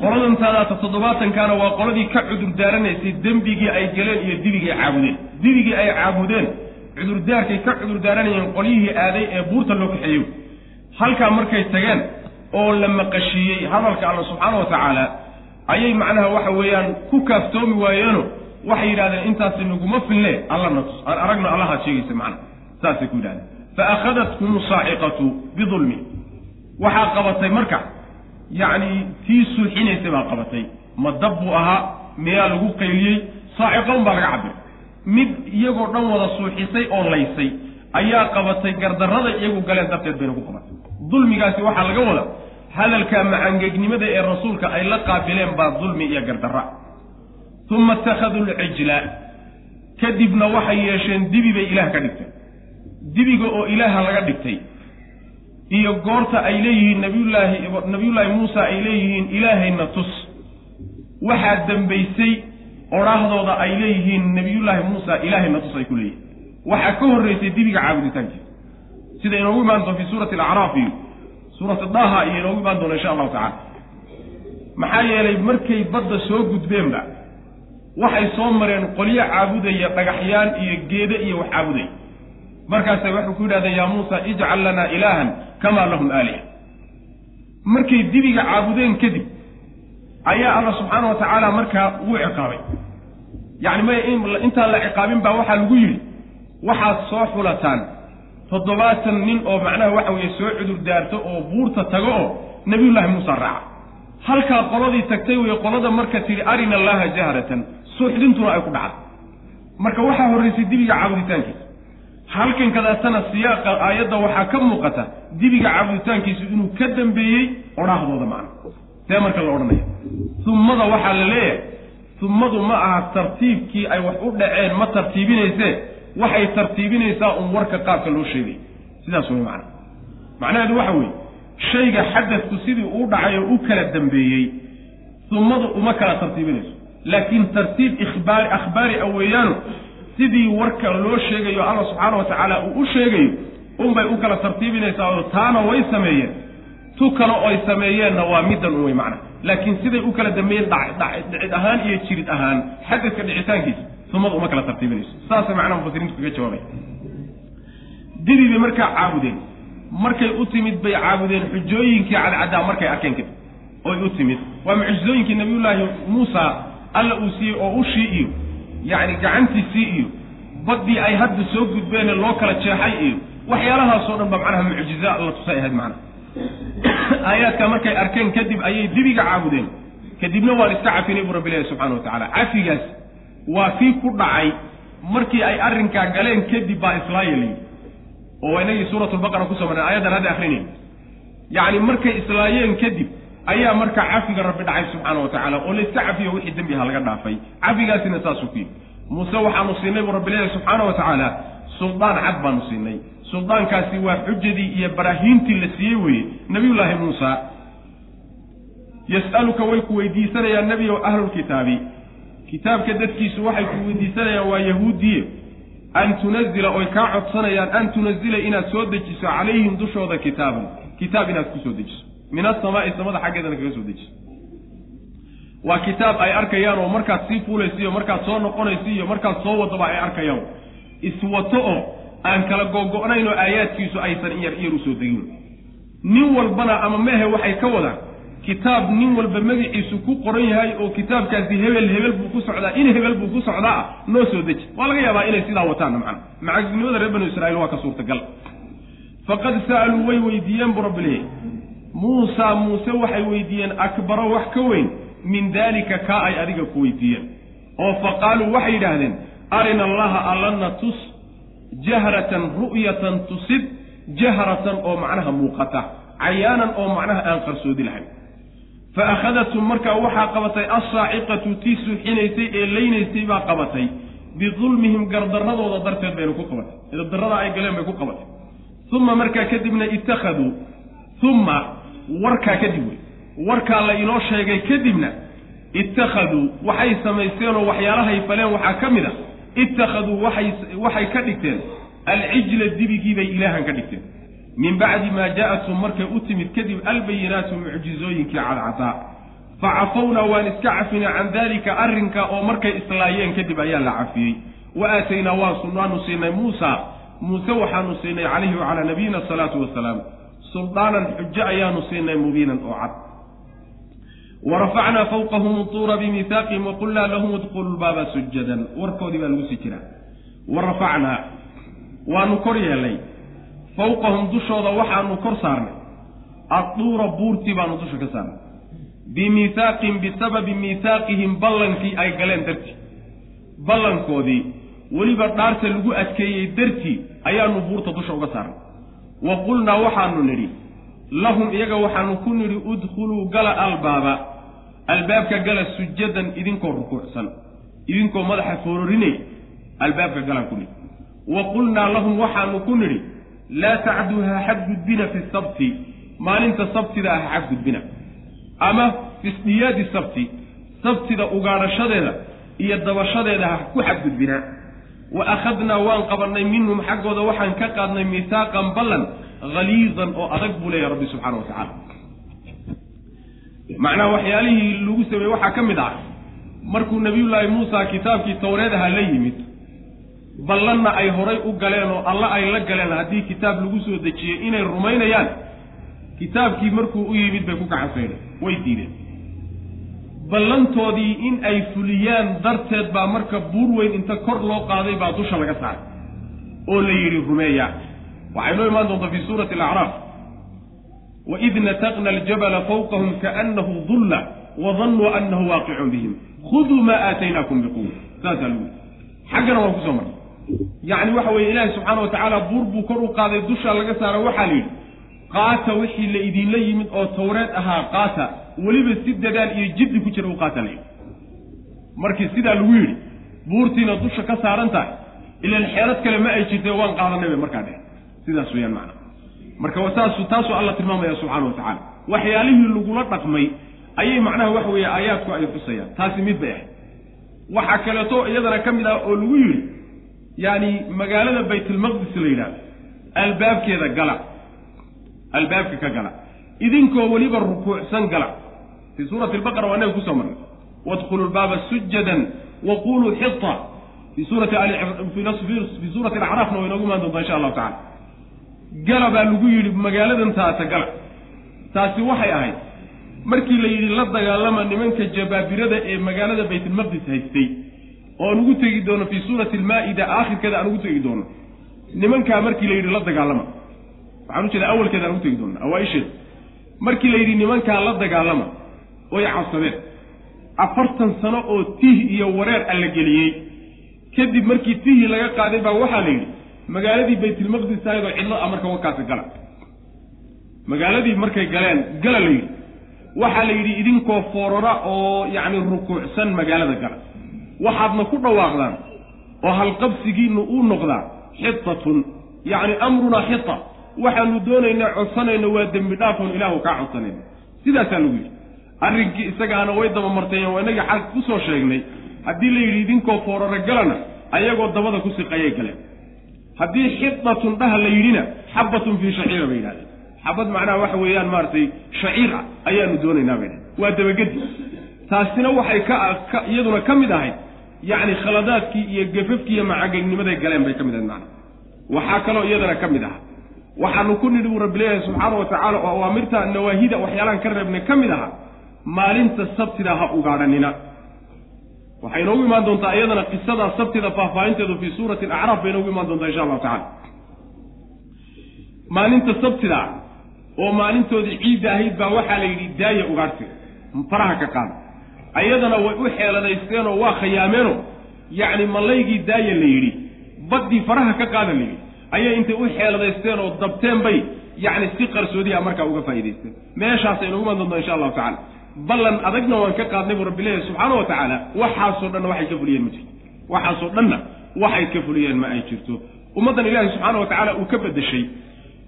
Qoladan toddobaatankaana waa qoladii ka cudur daaranaysay dembigii ay galeen iyo dibigii ay caabudeen. Dibigii ay caabudeen cudurdaarkay ka cudur daaranayeen qolyihii aaday ee buurta loo kaxeeyey. Halkaa markay tageen oo la maqashiiyey hadalka alla subxaana wa tacaala ayay macnaha waxa weeyaan ku kaaftoomi waayeeno waxay yidhahdeen intaasi naguma filne. Alla na tus aan aragno allahaad sheegaysa macna. Saasay ku yidhahdeen fa akhadatkum saaciqatu bidulmi waxaa qabatay marka yacni tii sulxinaysay baa qabatay ma dab buu ahaa miyaa lagu qayliyey saaciqa un baa laga cabiray mid iyagoo dhan wada suuxisay oo laysay ayaa qabatay gardarrada iyagu galeen darteed bayna ku qabatay dulmigaasi waxaa laga wada hadalka macangegnimada ee rasuulka ay la qaabileen baa dulmi iyo gardarra uma ittakhaduu lcijla kadibna waxay yeesheen dibi bay ilaah ka dhigtay dibiga oo ilaaha laga dhigtay. Iyo goorta ay leeyihiin nabiyullaahi nabiyullaahi muusa ay leeyihiin ilaahayna tus. Waxaa dembaysay odhaahdooda ay leeyihiin nabiyullaahi muusa ilaahayna tus ay ku leeyihiin waxaa ka horraysay dibiga caabuditaankiisa sida inoogu imaan doon fi suurati alacraaf iyo suurati daha iyo inoogu imaan doona insha allahu tacala maxaa yeelay markay badda soo gudbeenba waxay soo mareen qolyo caabudaya dhagaxyaan iyo geede iyo wax caabudaya markaasay waxay ku yidhahdeen yaa muusa ijcal lanaa ilaahan kamaa lahum aaliha markay dibiga caabudeen kadib ayaa alla subxaana wa tacaala markaa wuu ciqaabay. Yacni may intaan la ciqaabin baa waxaa lagu yidhi waxaad soo xulataan toddobaatan nin oo macnaha waxa weeye soo cudur daarto oo buurta tago oo nabiyullaahi muusa raaca. Halkaa qoladii tagtay wey qolada marka tidhi arina allaha jahratan suuxdintuna ay ku dhacday. Marka waxaa horraysay dibiga caabuditaankiisa halkan kadaatana siyaaqa aayadda waxaa ka muuqata dibiga caabuditaankiisu inuu ka dambeeyey odhaahdooda macna. See marka la odhanaya ummada waxaa la leeyahay ummadu ma aha tartiibkii ay wax u dhaceen ma tartiibinaysee waxay tartiibinaysaa un warka qaabka loo sheegay. Sidaas wey macna. Macnaheedu waxa weeye shayga xadadku sidii uu dhacay oo u kala dambeeyey ummadu uma kala tartiibinayso. Laakiin tartiib ikhbaari akhbaari a weeyaano sidii warka loo sheegayo alla subxaana wa tacaala uu u sheegayo unbay u kala tartiibinaysaa oo taana way sameeyeen. Tu kale oy sameeyeenna waa middan un wey macna. Laakiin siday u kala dambeeyeen dhacid ahaan iyo jirid ahaan xadadka dhicitaankiisa umadu uma kala tartiibinayso saasay macnaha mufasiriintu kaga jawaabay. Dibi bay markaa caabudeen. Markay u timid bay caabudeen. Xujooyinkii cadcaddaa markay arkeen kadib oy u timid. Waa mucjizooyinkii nabiyullaahi muusa alla uu siiyey oo ushii iyo yacni gacantiisii iyo baddii ay hadda soo gudbeene loo kala jeexay iyo waxyaalahaasoo dhan ba macnaha mucjiza la tusay ahayd macnaha. Aayaadka markay arkeen kadib ayay dibiga caabudeen. Kadibna waan iska cafinay buu rabbi ilahi subxana wa tacala cafigaas waa kii ku dhacay markii ay arrinkaa galeen kadib baa islaaya layidhi oo waa inagii suuratulbaqara ku soo marnay aayaddan hadda akrinay yacni markay islaayeen kadib ayaa marka cafiga rabbi dhacay subxaana wa tacaala oo layska cafiyo wixii dembi ha laga dhaafay. Cafigaasina saasuu ku yidhi muuse waxaanu siinay buu rabbi leeyahy subxaana wa tacaala suldaan cad baanu siinay. Suldaankaasi waa xujadii iyo baraahiintii la siiyey weeye. Nabiyullaahi muusa yas'aluka way ku weydiisanayaan nebiyow ahlulkitaabi kitaabka dadkiisu waxay ku weydiisanayaan waa yahuudiye. An tunazila oy kaa codsanayaan an tunazila inaad soo dejiso calayhim dushooda kitaaban. Kitaab inaad ku soo dejiso min asamaa'i samada xaggeedana kaga soo dejiso waa kitaab ay arkayaan oo markaad sii fuulaysa iyo markaad soo noqonaysa iyo markaad soo wadaba ay arkayaan. Iswato oo aan kala gogo-nayn oo aayaadkiisu aysan iyar iyar u soo degin. Nin walbana ama mehe waxay ka wadaan kitaab nin walba magaciisu ku qoran yahay oo kitaabkaasi hebel hebel buu ku socdaa in hebel buu ku socdaa ah noo soo deji. Waa laga yaabaa inay sidaa wataan macna. Macagnimada reer banu israiil waa ka suurtagal. Faqad sa'aluu way weydiiyeen buu rabbi leeyahy muusaa muuse waxay weydiiyeen akbaro wax ka weyn. Min daalika kaa ay adiga ku weydiiyeen oo fa qaaluu waxay yidhaahdeen arina allaha allana tus jahratan ru'yatan tusid jahratan oo macnaha muuqata cayaanan oo macnaha aan qarsoodi lahayn. Fa akhadathum markaa waxaa qabatay assaaciqatu tii suuxinaysay ee leynaysay baa qabatay. Bidulmihim gardarradooda darteed bayna ku qabatay. Darrada ay galeen bay ku qabatay. Uma markaa kadibna ittakhaduu uma warkaa kadib wey. Warkaa la inoo sheegay kadibna ittakhaduu waxay samaysteenoo waxyaalahay faleen waxaa ka mid a ittakhaduu waxay waxay ka dhigteen alcijla dibigii bay ilaahan ka dhigteen. Min bacdi maa ja'athum markay u timid kadib albayinaatu mucjizooyinkii cadcadaa fa cafawnaa waan iska cafinay can daalika arrinka oo markay islaayeen kadib ayaa la cafiyey. Wa aataynaa waanu siinay muusa. Muuse waxaanu siinay calayhi wacalaa nabiyina asalaatu wasalaam suldaanan xujo ayaanu siinay mubiinan oo cad. Warafacnaa fawqahum utuura bimihaaqihim waqulnaa lahum idkhulu lbaaba sujadan. Warkoodii baa lagu sii jiraa. Warafacnaa waanu kor yeelnay fawqahum dushooda waxaanu kor saarnay. Adduura buurtii baanu dusha ka saarnay. Bimihaaqihim bisababi mihaaqihim ballankii ay galeen dartii. Ballankoodii weliba dhaarta lagu adkeeyey dartii ayaanu buurta dusha uga saarnay wa qulnaa waxaanu nidhi lahum iyaga waxaanu ku nidhi udkhuluu gala albaaba albaabka gala sujadan idinkoo rukuucsan idinkoo madaxa foororinay albaabka galaan ku nidhi. Wa qulnaa lahum waxaanu ku nidhi laa tacduuha xadgudbina fi sabti maalinta sabtida ah xadgudbina ama fisdiyaadi sabti sabtida ugaadhashadeeda iyo dabashadeeda ha ku xadgudbina wa akhadnaa waan qabannay minhum xaggooda waxaan ka qaadnay mihaaqan ballan haliidan oo adag buu leeyahy rabbi subxaana wa tacaala. Macnaha waxyaalihii lagu sameeyey waxaa ka mid ah markuu nabiyullaahi muusa kitaabkii towreed ahaa la yimid ballanna ay horay u galeen oo alla ay la galeen haddii kitaab lagu soo dejiyey inay rumaynayaan kitaabkii markuu u yimid bay ku kacaseynay way diideen ballantoodii in ay fuliyaan darteed baa marka buur weyn inta kor loo qaaday baa dusha laga saaray oo la yidhi rumeeya. Waxay noo imaan doontaa fii suurati alacraaf. Waid nataqna aljabala fawqahum kaanahu dulla wadannuu anahu waaqicun bihim. Khuduu maa aataynaakum biquwa saasaa lagu xaggana waan ku soo marnay. Yacni waxa weeye ilaahi subxaana wa tacaala buur buu kor u qaaday dushaa laga saara waxaa la yidhi qaata wixii la idinla yimid oo tawreed ahaa qaata weliba si dadaal iyo jiddi ku jira u qaata la yidhi markii sidaa lagu yidhi buurtiina dusha ka saaran tahay ilan xeelad kale ma ay jirtee waan qaadanay bay markaa dheh sidaas weyaan macna. Marka saasu taasuu alla tilmaamaya subxaana wa tacaala. Waxyaalihii lagula dhaqmay ayay macnaha waxa weeye aayaadku ay xusayaan taasi mid bay ahayd. Waxaa kaleeto iyadana ka mid ah oo lagu yidhi yaani magaalada baytulmaqdis la yidhahdo albaabkeeda gala. Albaabka ka gala. Idinkoo weliba rukuucsan gala fii suurati albaqara waa inaga ku soo marnay wadkhulu lbaaba sujadan wa quluu xita fii suurati alacraafna way inoogu imaan doontaa insha allahu tacala gala baa lagu yidhi magaaladan taata gala taasi waxay ahayd markii la yidhi la dagaalama nimanka jabaabirada ee magaalada baytulmaqdis haystay oo aan ugu tegi doono fii suurati almaa'ida aakhirkeeda aan ugu tegi doono nimankaa markii la yidhi la dagaalama waxaan ujeeda awalkeeda aan ugu tegi doona awaa-isheeda markii la yidhi nimankaa la dagaalama oy cabsadeen afartan sano oo tih iyo wareer alla geliyey. Kadib markii tihii laga qaaday baa waxaa la yidhi magaaladii baytulmaqdis ayadoo cidlo a marka wakaasi gala. Magaaladii markay galeen gala la yidhi. Waxaa la yidhi idinkoo foorara oo yacni rukuucsan magaalada gala. Waxaadna ku dhawaaqdaan oo halqabsigiinu uu noqdaa xitatun yacni amrunaa xita waxaanu doonaynaa codsanayna waa dembi dhaafoon ilaahu kaa codsanayna. Sidaasaa lagu yidhi arrinkii isagaana way dabamarteen waa inagii xag ku soo sheegnay. Haddii la yidhi idinkoo foorara galana ayagoo dabada ku siqayay galeen. Haddii xidatun dhaha la yidhina xabatun fii shaciira bay yidhahdeen. Xabad macnaha waxa weeyaan maaragtay shaciir ayaanu doonaynaa bay dhahen waa dabagedi. Taasina waxay ka iyaduna ka mid ahayd yacni khaladaadkii iyo gafafkii iyo macageegnimaday galeen bay ka mid ahayd macna waxaa kaloo iyadana ka mid aha waxaanu ku nidhi buu rabbi subxaana wa tacaala oo awaamirta nawaahida waxyaalaan ka reebnay ka mid aha maalinta sabtida ha ugaadhanina. Waxay inoogu imaan doontaa iyadana qisadaa sabtida faahfaahinteedu fii suurati alacraaf bay inoogu imaan doontaa insha allahu tacala maalinta sabtida oo maalintoodii ciidda ahayd baa waxaa la yidhi daaya ugaadhsiga faraha ka qaada. Ayadana way u xeeladaysteenoo waa khayaameenoo yacni mallaygii daaya la yidhi baddii faraha ka qaada la yidhi ayay intay u xeeladaysteen oo dabteen bay yacni si qarsoodiha markaa uga faa'idaysteen meeshaasay inoogu imaan doontaa insha allahu tacala ballan adagna waan ka qaadnay buu rabbi leeyahay subxaana wa tacaala. Waxaasoo dhanna waxay ka fuliyeen ma jirto. Waxaasoo dhanna waxay ka fuliyeen ma ay jirto. Ummaddan ilaahay subxaana wa tacaala uu ka beddeshay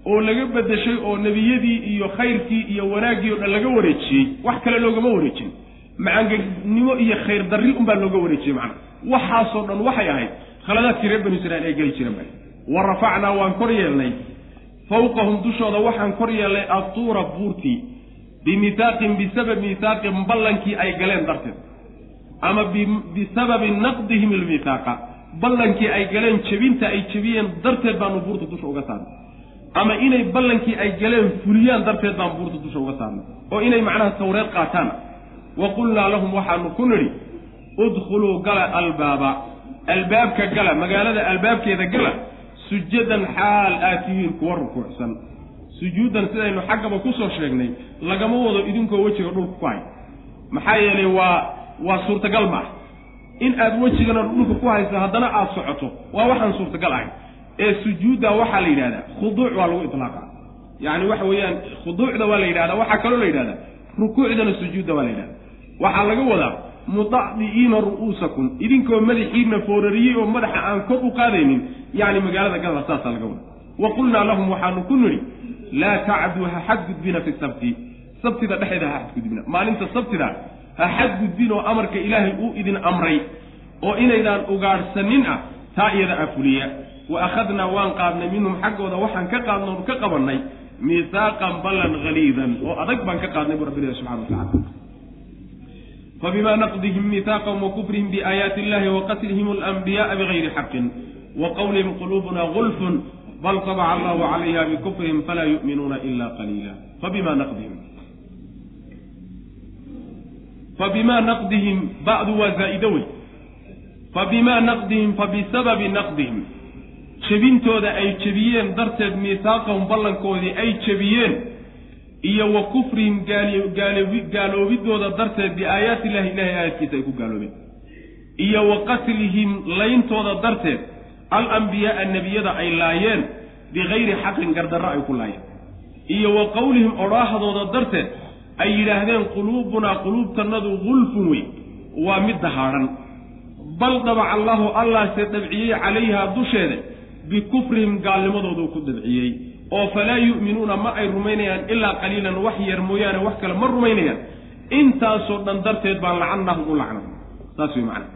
oo laga beddeshay oo nebiyadii iyo khayrkii iyo wanaaggii o dhan laga wareejiyey wax kale loogama wareejin. Macangegnimo iyo khayr darri unbaa looga wareejiyey macnaa waxaasoo dhan waxay ahayd khaladaadkii reer banu israiil ay geli jireen bay wa rafacnaa waan kor yeelnay. Fawqahum dushooda waxaan kor yeelnay atuura buurtii bimihaaqin bisabab mihaaqin ballankii ay galeen darteed ama bisababi naqdihim ilmihaaqa ballankii ay galeen jebinta ay jebiyeen darteed baanu buurta dusha uga saarnay ama inay ballankii ay galeen fuliyaan darteed baan buurta dusha uga saarnay oo inay macnaha tawreed qaataan wa qulnaa lahum waxaanu ku nidhi udkhuluu gala albaaba albaabka gala magaalada albaabkeeda gala sujadan xaal aad tihiin kuwa rukuucsan sujuuddan sidaynu xaggaba ku soo sheegnay lagama wado idinkoo wejiga dhulka ku hay. Maxaa yeelay waa waa suurtagal ma ah. In aad wejigana dhulka ku hayso haddana aada socoto waa waxaan suurtagal ahayn ee sujuudda waxaa la yidhahdaa khuduuc waa lagu itlaaqa yacni waxa weeyaan khuduucda waa la yidhahdaa waxaa kaloo la yidhahdaa rukuucdana sujuudda waa la yidhahdaa. Waxaa laga wadaa mudacdi'iina ru'uusakum idinkoo madaxiina foorariyey oo madaxa aan kor u qaadaynin yacni magaalada galada saasaa laga wadaa. Wa qulnaa lahum waxaanu ku nidhi laa tacduu ha xadgudbina fi sabti. Sabtida dhexeeda ha xadgudbina maalinta sabtida ha xadgudbin oo amarka ilaahay uu idin amray oo inaydaan ugaadhsanin ah taa iyada a fuliya. Wa akhadnaa waan qaadnay minhum xaggooda waxaan ka qaadno ka qabannay miihaaqan ballan haliidan oo adag baan ka qaadnay buu rabbi ilahi subxana wa tacala. Fabima naqdihim miihaaqahum wa biaayaati illahi wa qatlihim alanbiya'a bigayri xaqin wa qowlihim quluubuna gulfun bal tabaca allahu calayha bikufrihim falaa yu'minuuna ila qaliila fabima naqdihim fabima naqdihim ba'du waa zaa'ido wey fabima naqdihim fabisababi naqdihim jebintooda ay jebiyeen darteed miihaaqahum ballankoodii ay jebiyeen iyo wa kufrihim gaaloobidooda darteed biaayaati illahi ilahay aayadkiisa ay ku gaaloobeen iyo wa qatlihim layntooda darteed alambiyaaa nebiyada ay laayeen bikayri xaqin gardarro ay ku laayeen. Iyo wa qowlihim odhaahdooda darteed ay yidhaahdeen quluubunaa quluubtannadu gulfun wey waa mid dahaadhan bal dabaca allahu allahse dabciyey calayhaa dusheeda bikufrihim gaalnimadoodu ku dabciyey. Oo falaa yu'minuuna ma ay rumaynayaan ilaa qaliilan wax yar mooyaane wax kale ma rumaynayaan. Intaasoo dhan darteed baan lacannahum u lacnay saas wey macana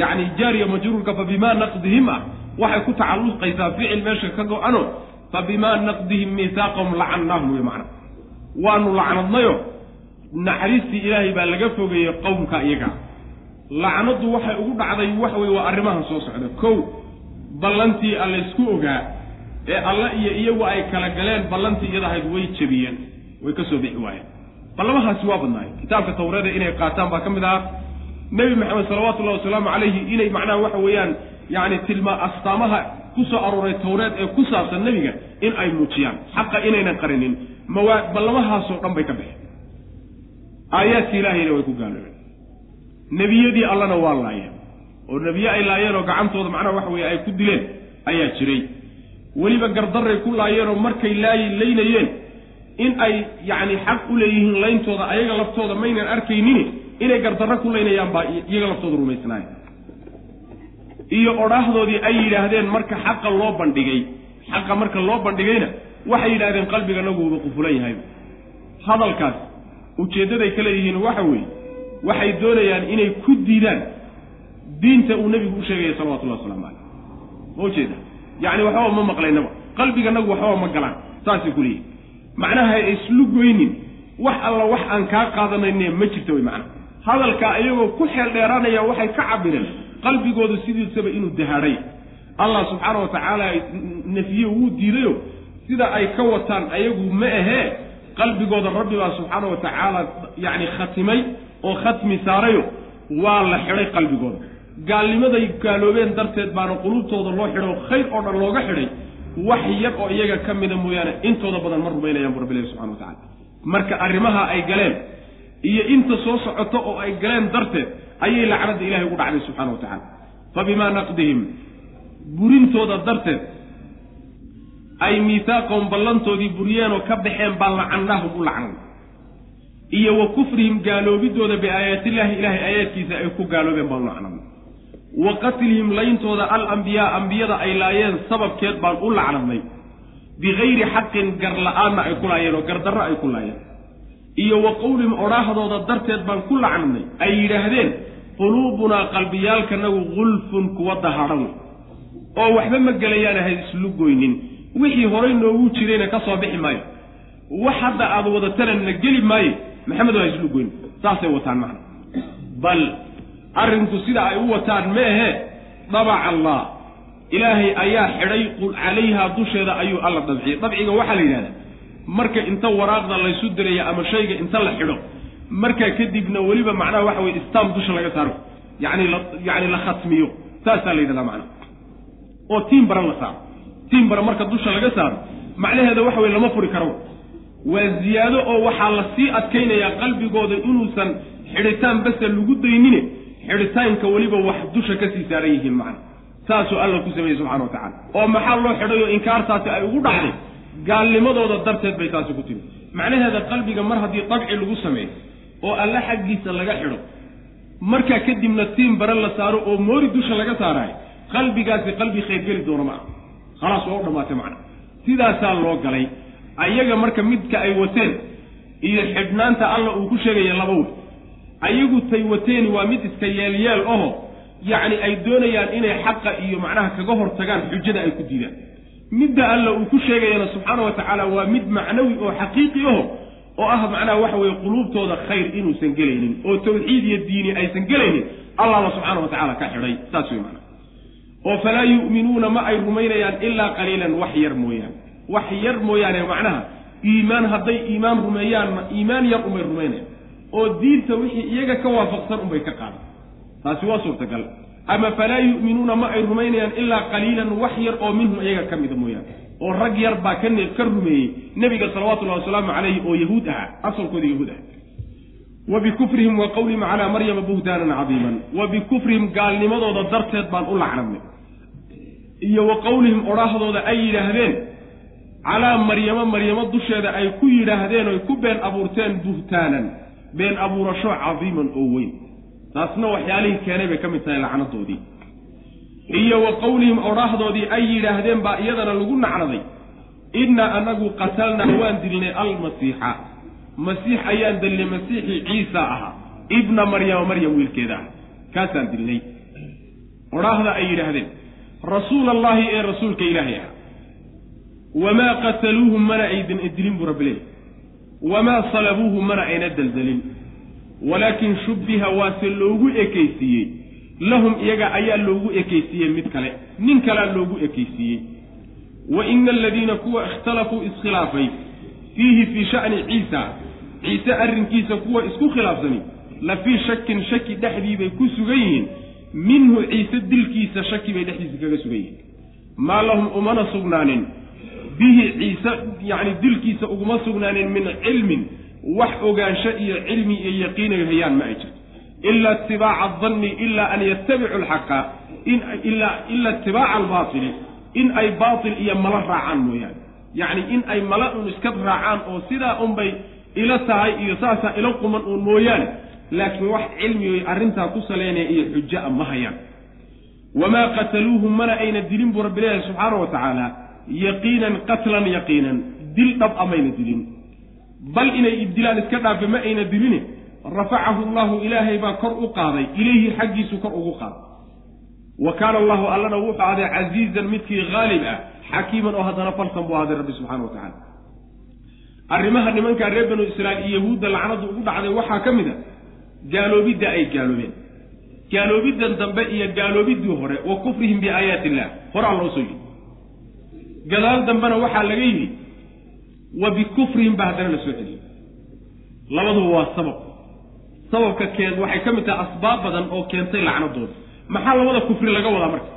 yacni jaariya majruurka fa bimaa naqdihim ah waxay ku tacalluqaysaa ficil meesha ka go-ano fa bimaa naqdihim miisaaqahum lacannahum wey macana waanu lacnadnayo naxariistii ilaahay baa laga fogeeyey qowmka iyaga. Lacnaddu waxay ugu dhacday wax weye waa arrimahan soo socda. Kow ballantii allaysku ogaa ee alla iyo iyagu ay kala galeen ballantii iyada ahayd way jebiyeen way ka soo bixi waayeen. Ballamahaasi waa badnaayeen. Kitaabka tawreeda inay qaataan baa ka mid ahaa nebi maxamed salawatullahi wasalaamu calayhi inay macnaha waxa weeyaan yacni tilmaa astaamaha ku soo arooray tawreed ee ku saabsan nebiga in ay muujiyaan. Xaqa inaynan qarinin. Mawaa ballamahaasoo dhan bay ka baxeen aayaadkii ilaahayna way ku gaaloobeen. Nebiyadii allana waa laayeen. Oo nebiye ay laayeen oo gacantooda macnaha waxa weeye ay ku dileen ayaa jiray. Weliba gardarray ku laayeenoo markay laayi laynayeen in ay yacni xaq u leeyihiin layntooda ayaga laftooda maynan arkaynini inay gardarro ku laynayaan baa iyaga laftooda rumaysnaaya iyo odhaahdoodii ay yidhaahdeen marka xaqa loo bandhigay. Xaqa marka loo bandhigayna waxay yidhahdeen qalbiganaguuba qufulan yahay. Hadalkaas ujeeddaday ka leeyihiin waxa weeye waxay doonayaan inay ku diidaan diinta uu nebigu u sheegaya salawatullahi waslamu caleyh ma ujeeda yacni waxbaba ma maqlaynaba. Qalbiganagu waxbaba ma galaan saasay ku macnaha islu goynin wax alla wax aan kaa qaadanayne ma jirta wey macnaha hadalkaa iyagoo ku xeel dheeraanaya waxay ka cabireen qalbigoodu sidiisaba inuu dahaadhay allah subxaana wa tacaala nefiye wuu diidayo sida ay ka wataan ayagu ma ahee qalbigooda rabbi baa subxaana wa tacaala yacni khatimay oo khatmi saarayo waa la xidhay qalbigooda. Gaalnimaday gaaloobeen darteed baana quluubtooda loo xidho khayr oo dhan looga xidhay wax yar oo iyaga ka mida mooyaane intooda badan ma rumaynayaan bu rabbi ilahi subxana wa tacala marka arrimaha ay galeen iyo inta soo socoto oo ay galeen darteed ayay lacnadda ilahay ugu dhacday subxana wa tacala fa bimaa naqdihim burintooda darteed ay miisaaqahum ballantoodii buriyeenoo ka baxeen baan lacannahum u lacnay. Iyo wa kufrihim gaaloobidooda biaayaatillahi ilaahay aayaadkiisa ay ku gaaloobeen baan u lacnay. Wa qatlihim layntooda alambiyaa ambiyada ay laayeen sababkeed baan u lacnadnay bikayri xaqin gar la'aanna ay ku laayeen oo gardarro ay ku laayeen. Iyo wa qowlihim odhaahdooda darteed baan ku lacnadnay ay yidhaahdeen quluubunaa qalbiyaalkanagu gulfun kuwa dahadhan oo waxba ma gelayaan ahay islu goynin. wixii horay noogu jirayna ka soo bixi maayo. wax hadda aada wadatana na geli maayo maxamed waa islu goyn. saasay wataan macna bal arrinku sida ay u wataan ma ahee dabaca allah. ilaahay ayaa xidhay calayhaa dusheeda ayuu alla dabciyey dabciga waxaa la yidhahdaa marka inta waraaqda laysu diraya ama shayga inta la xidho markaa kadibna weliba macnaha waxa weye istaam dusha laga saaro. Yani la yani la khatmiyo saasaa la yidhahdaa macnaha. Oo tiim bara la saaro. Tiim bara marka dusha laga saaro macnaheeda waxa weye lama furi karo. Waa ziyaado oo waxaa la sii adkaynayaa qalbigooda inuusan xidhitaan basa lagu daynine xidhitaanka weliba wax dusha ka sii saaran yihiin macna saasuu alla ku sameeyey subxana wa tacala oo maxaa loo xidhay oo inkaartaasi ay ugu dhacday? Gaalnimadooda darteed bay taasi ku timi macnaheeda qalbiga mar haddii dabci lagu sameeyo oo alle xaggiisa laga xidho. Markaa kadibna tiim bare la saaro oo moori dusha laga saaraayo qalbigaasi qalbi khayrgeli doono ma ah khalaas waa u dhammaatay macna. Sidaasaa loo galay. Ayaga marka midka ay wateen iyo xidhnaanta alla uu ku sheegaya laba wey. Ayagu tay wateeni waa mid iska yeelyeel aho yacni ay doonayaan inay xaqa iyo macnaha kaga hortagaan xujada ay ku diidaan. Midda alla uu ku sheegayana subxaana wa tacaala waa mid macnawi oo xaqiiqi aho oo ah macnaha waxa weeye quluubtooda khayr inuusan gelaynin oo tawxiid iyo diini aysan gelaynin allahba subxaana wa tacala ka xidhay saas wey macnaha. Oo falaa yu'minuuna ma ay rumaynayaan ilaa qaliilan wax yar mooyaane. Wax yar mooyaane macnaha iimaan hadday iimaan rumeeyaanna iimaan yar unbay rumaynayaan oo diinta wixii iyaga ka waafaqsan unbay ka qaadan. Taasi waa suurtagal. Ama falaa yu'minuuna ma ay rumaynayaan ilaa qaliilan wax yar oo minhum iyaga ka mida mooyaane oo rag yar baa ka ka rumeeyey nebiga salawatullahi wasalaamu calayhi oo yahuud ahaa asalkooda yahuud aha wa bikufrihim wa qowlihim calaa maryama buhtaanan cadiiman. Wa bikufrihim gaalnimadooda darteed baan u lacnadnay. Iyo wa qowlihim odhaahdooda ay yidhaahdeen calaa maryamo maryamo dusheeda ay ku yidhaahdeen oy ku been abuurteen buhtaanan been abuurasho cadiiman oo weyn. Taasna waxyaalihii keenay bay ka mid tahay lacnadoodii iyo wa qowlihim odhaahdoodii ay yidhaahdeen baa iyadana lagu nacnaday. Innaa anagu qatalnaa waan dilnay almasiixa. Masiix ayaan dilnay masiixii ciisa ahaa ibna maryama maryam wiilkeeda ah kaasaan dilnay odhaahda ay yidhaahdeen rasuul allaahi ee rasuulka ilaahay ah wamaa qataluuhu mana aydan dilin buu rabbi leey wamaa salabuuhu mana ayna deldelin walaakin shubbiha waase loogu ekaysiiyey lahum iyaga ayaa loogu ekaysiiyey mid kale. Nin kalea loogu ekaysiiyey. Wa ina aladiina kuwa ikhtalafuu iskhilaafay. Fiihi fii sha'ni ciisa. Ciise arrinkiisa kuwa isku khilaafsani. La fii shakin shaki dhexdii bay ku sugan yihiin. Minhu ciise dilkiisa shaki bay dhexdiisa kaga sugan yihiin. Maa lahum umana sugnaanin. Bihi ciise yacni dilkiisa uguma sugnaanin min cilmin. Wax ogaansho iyo cilmi iyo yaqiinay hayaan ma ay jirto ila itibaaca adanni ilaa an yattabicu alxaqa ila itibaaca albaatili in ay baatil iyo mala raacaan mooyaane yacni in ay mala un iska raacaan oo sidaa unbay ila tahay iyo saasaa ila quman uun mooyaane laakiin wax cilmigoy arrintaa ku saleynaya iyo xuja-a ma hayaan wamaa qataluuhu mana ayna dilin buu rabbi leeyahay subxaana wa tacaala yaqiinan qatlan yaqiinan dil dhab a mayna dilin bal inay ibdilaan iska dhaafe ma ayna diline rafacahu allahu ilaahay baa kor u qaaday ilayhi xaggiisu kor ugu qaaday. Wa kaana allahu allana wuxuu ahday casiizan midkii haalib ah xakiiman oo haddana falsan buu ahday rabbi subxana wa tacala arrimaha nimankaa reer banu israa'iil iyo yahuudda lacnadu ugu dhacday waxaa ka mid a gaaloobidda ay gaaloobeen. Gaaloobidan dambe iyo gaaloobiddii hore wa kufrihim biaayaati illah. Horaa loo soo yidhi. Gadaal dambena waxaa laga yidhi wa bikufrihim baa haddana la soo celiyey labaduba waa sabab sababka keen waxay ka mid tahay asbaab badan oo keentay lacnadooda. Maxaa labada kufri laga wadaa marka?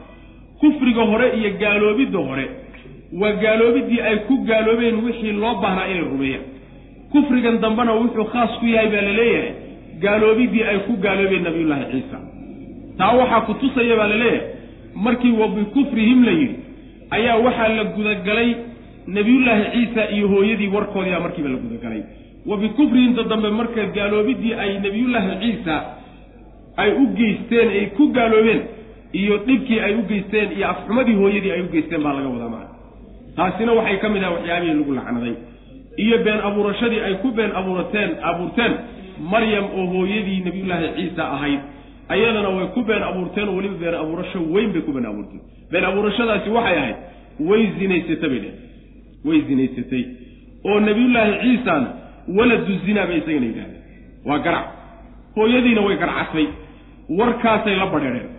Kufriga hore iyo gaaloobidda hore. Waa gaaloobidii ay ku gaaloobeen wixii loo baahnaa inay rumeeyaan. Kufrigan dambena wuxuu khaas ku yahay baa la leeyahay gaaloobidii ay ku gaaloobeen nabiyullaahi ciisa. Taa waxaa ku tusaya baa la leeyahay markii wa bikufrihim la yidhi ayaa waxaa la gudagalay nebiyullaahi ciisa iyo hooyadii warkoodiibaa markiiba la gudagalay wa bikufrihimta dambe marka gaaloobidii ay nebiyullaahi ciisa ay u geysteen ay ku gaaloobeen iyo dhibkii ay u geysteen iyo afxumadii hooyadii ay u geysteen baa laga wadaa macana taasina waxay ka mid ahay waxyaabihii lagu lacnaday. Iyo been abuurashadii ay ku been abuurateen abuurteen maryam oo hooyadii nebiyullaahi ciisa ahayd. Ayadana way ku been abuurteen oo weliba been abuurasho weyn bay ku been abuurteen. Been abuurashadaasi waxay ahayd way zinaysatay bay dheh way zinaysatay. Oo nebiyullaahi ciisana waladu zinaa bay isagana yidhahdeen. Waa garac hooyadiina way garcatay warkaasay la badheereen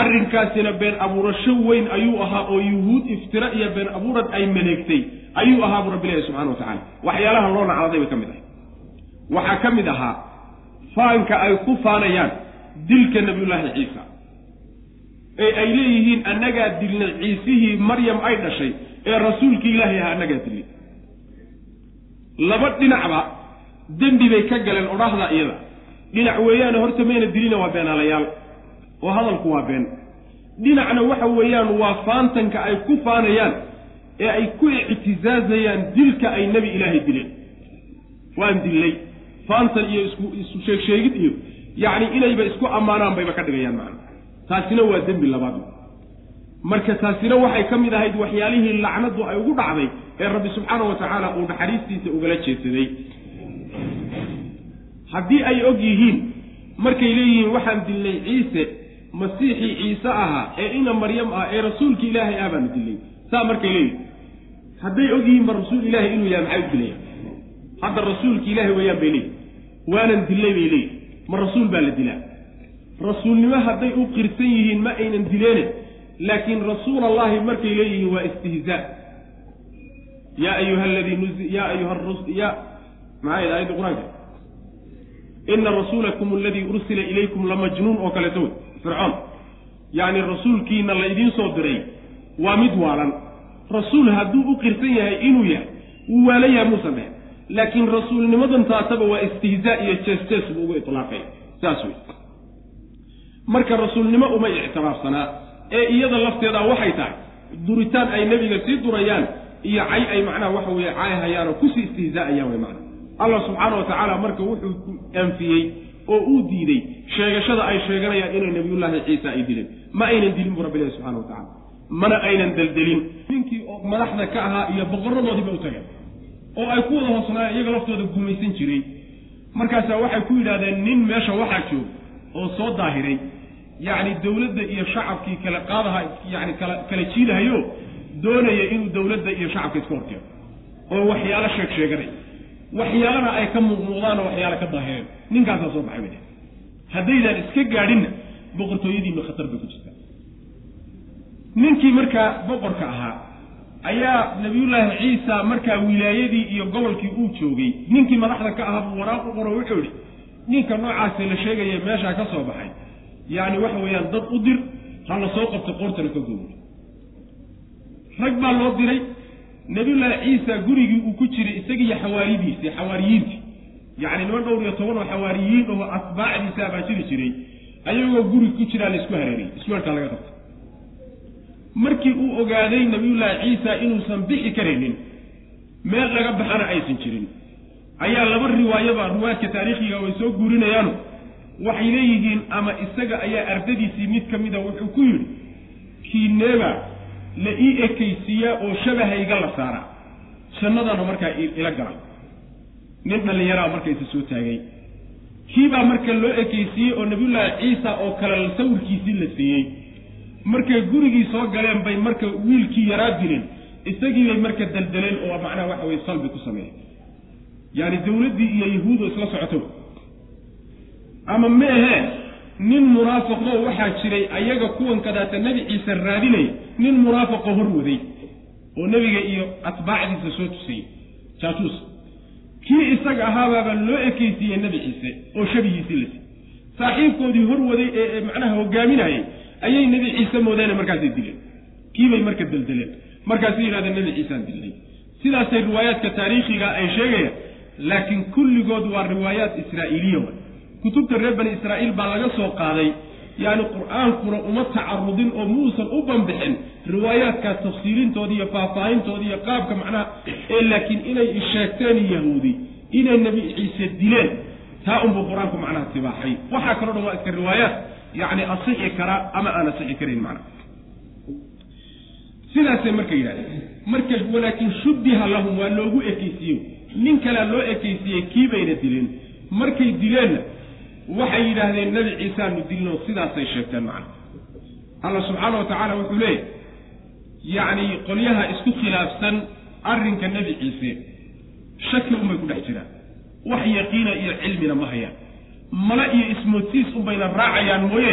arrinkaasina been abuurasho weyn ayuu ahaa oo yuhuud iftira iyo been abuurad ay maleegtay ayuu ahaa buu rabbi leeyahy subxana wa tacala waxyaalaha loo nacladay bay ka mid ahay. Waxaa ka mid ahaa faanka ay ku faanayaan dilka nebiyullaahi ciisa. Ee ay leeyihiin annagaa dilnay ciisihii maryam ay dhashay ee rasuulkii ilaahay ahaa annagaa dilnay laba dhinacba dembi bay ka galeen odhaahda iyada. Dhinac weeyaane horta mayna dilina waa beenaalayaal. Oo hadalku waa been. Dhinacna waxa weeyaan waa faantanka ay ku faanayaan ee ay ku ictisaazayaan dilka ay nebi ilaahay dileen. Waan dillay faantan iyo isku isu sheegsheegid iyo yacni inayba isku ammaanaan bayba ka dhigayaan macana taasina waa dembi labaad marka taasina waxay ka mid ahayd waxyaalihii lacnadu ay ugu dhacday ee rabbi subxaana wa tacaala uu naxariistiisa ugala jeedsaday haddii ay og yihiin markay leeyihiin waxaan dilnay ciise masiixii ciise ahaa ee ina maryam ah ee rasuulki ilaahay ah baanu dilnay. Saa markay leeyihiin hadday og yihiin ba rasuul ilaahay inuu yahay maxay u dilayaan hadda rasuulki ilaahay weeyaan bay leeyihiin waanan dillay bay leeyihiin ma rasuul baa la dilaa? Rasuulnimo hadday u qirsan yihiin ma aynan dileene laakiin rasuul allahi markay leeyihiin waa istihzaa yaa ayuha aladii nuzi ya ayuha ya maxay aayadda qur'aanka? Ina rasuulakum aladii ursila ilaykum lamajnuun oo kaleeto wey. Fircoon. Yacni rasuulkiina laydiin soo diray waa mid waalan. Rasuul hadduu u qirsan yahay inuu yahay wuu waala yahay muusan dhehen laakiin rasuulnimadan taasaba waa istihzaa iyo jees jees buu ugu itlaaqay. Saas wey. Marka rasuulnimo uma ictiraafsanaa ee iyada lafteeda waxay tahay duritaan ay nebiga sii durayaan iyo cay ay macnaha waxa weeye caayhayaan oo ku sii istihzaa'ayaan wey macna allah subxaana wa tacaala marka wuxuu anfiyey oo uu diiday sheegashada ay sheeganayaan inay nebiyullaahi ciisa ay dileen. Ma aynan dilin buu rabbi ilahi subxana wa tacala mana aynan deldelin. Ninkii oo madaxda ka ahaa iyo boqoradoodiiba u tageen oo ay ku wada hoosnaayeen iyaga laftooda gumaysan jiray. Markaasaa waxay ku yidhahdeen nin meesha waxaa joog oo soo daahiray yacni dowladda iyo shacabkii kala qaadaha yani kala kala jiidahayo doonaya inuu dowladda iyo shacabka iska horkeeno oo waxyaalo sheeg sheeganay. Waxyaalana ay ka muuqmuuqdaan oo waxyaalo ka daahireen ninkaasaa soo baxay bay haddaydaan iska gaadhinna boqortooyadiinna khatar bay ku jirtaa. Ninkii markaa boqorka ahaa ayaa nabiyullaahi ciisa markaa wilaayadii iyo gobolkii uu joogay ninkii madaxda ka ahaa buu waraaq u qoro wuxuu idhi ninka noocaasi la sheegaya meeshaa ka soo baxay yacni waxa weeyaan dad u dir ha la soo qabto qoortana ka gooyo rag baa loo diray nabiyullaahi ciisa gurigii uu ku jiray isagiiyo xawaaridiisii xawaariyiintii yacni niman dhowr iyo toban oo xawaariyiin oo asbaacdiisa baa jiri jiray ayagoo gurig ku jiraa la isku hareeriyey isweerkaa laga qabtay markii uu ogaaday nabiyullaahi ciisa inuusan bixi karaynin meel laga baxana aysan jirin. Ayaa laba riwaayaba riwaayadka taariikhiga way soo guurinayaano waxay leeyihiin ama isaga ayaa ardadiisii mid ka mida wuxuu ku yidhi kiineeba la ii ekaysiiyaa oo shabahayga la saara jannadana markaa ila galay nin dhallinyaraa markaysa soo taagay. Kiibaa marka loo ekaysiiyey oo nabiyullaahi ciisa oo kale sawirkiisii la siiyey. Markay gurigii soo galeen bay marka wiilkii yaraa dileen. Isagii bay marka daldaleen oo macnaha waxa weye salbi ku sameeyey yaani dawladdii iyo yahuudo isla socoto ama ma ahee nin munaafiqoo waxaa jiray ayaga kuwan kadaata nebi ciise raadinaya nin munaafiqoo hor waday oo nebiga iyo atbaacdiisa soo tusayey jaajuus kii isaga ahaabaaba loo ekaysiiyey nebi ciise oo shabihiisii la siiyey. Saaxiibkoodii hor waday ee macnaha hogaaminayay ayay nebi ciise moodeene markaasay dileen kiibay marka deldeleen markaasay yidhahdeen nebi ciisaan dilnay. Sidaasay riwaayaadka taariikhiga ay sheegayaan laakiin kulligood waa riwaayaat israa'iiliya kutubta reer bani israa'iil baa laga soo qaaday. Yacni qur'aankuna uma tacarudin oo muusan u banbixin riwaayaadkaa tafsiilintooda iyo faahfaahintooda iyo qaabka macnaha ee laakiin inay isheegteen yahuudi inay nebi ciise dileen taa unbuu qur'aanku macnaha tibaaxay. Waxaa kaloo dhan waa iska riwaayaat yacni asixi karaa ama aan asixi karayn macnaha. Sidaasay marka yidhahdeen marka walaakin shubbiha lahum waa loogu ekeysiiye nin kalea loo ekeysiiyey kii bayna dilin. Markay dileenna waxay yidhaahdeen nebi ciisaanu dilno sidaasay sheegteen macna. Alla subxaana wa tacaala wuxuu leeyahy yacni qolyaha isku khilaafsan arrinka nebi ciise shaki unbay ku dhex jiraan. Wax yaqiina iyo cilmina ma hayaan. Mala iyo ismoodsiis unbayna raacayaan mooye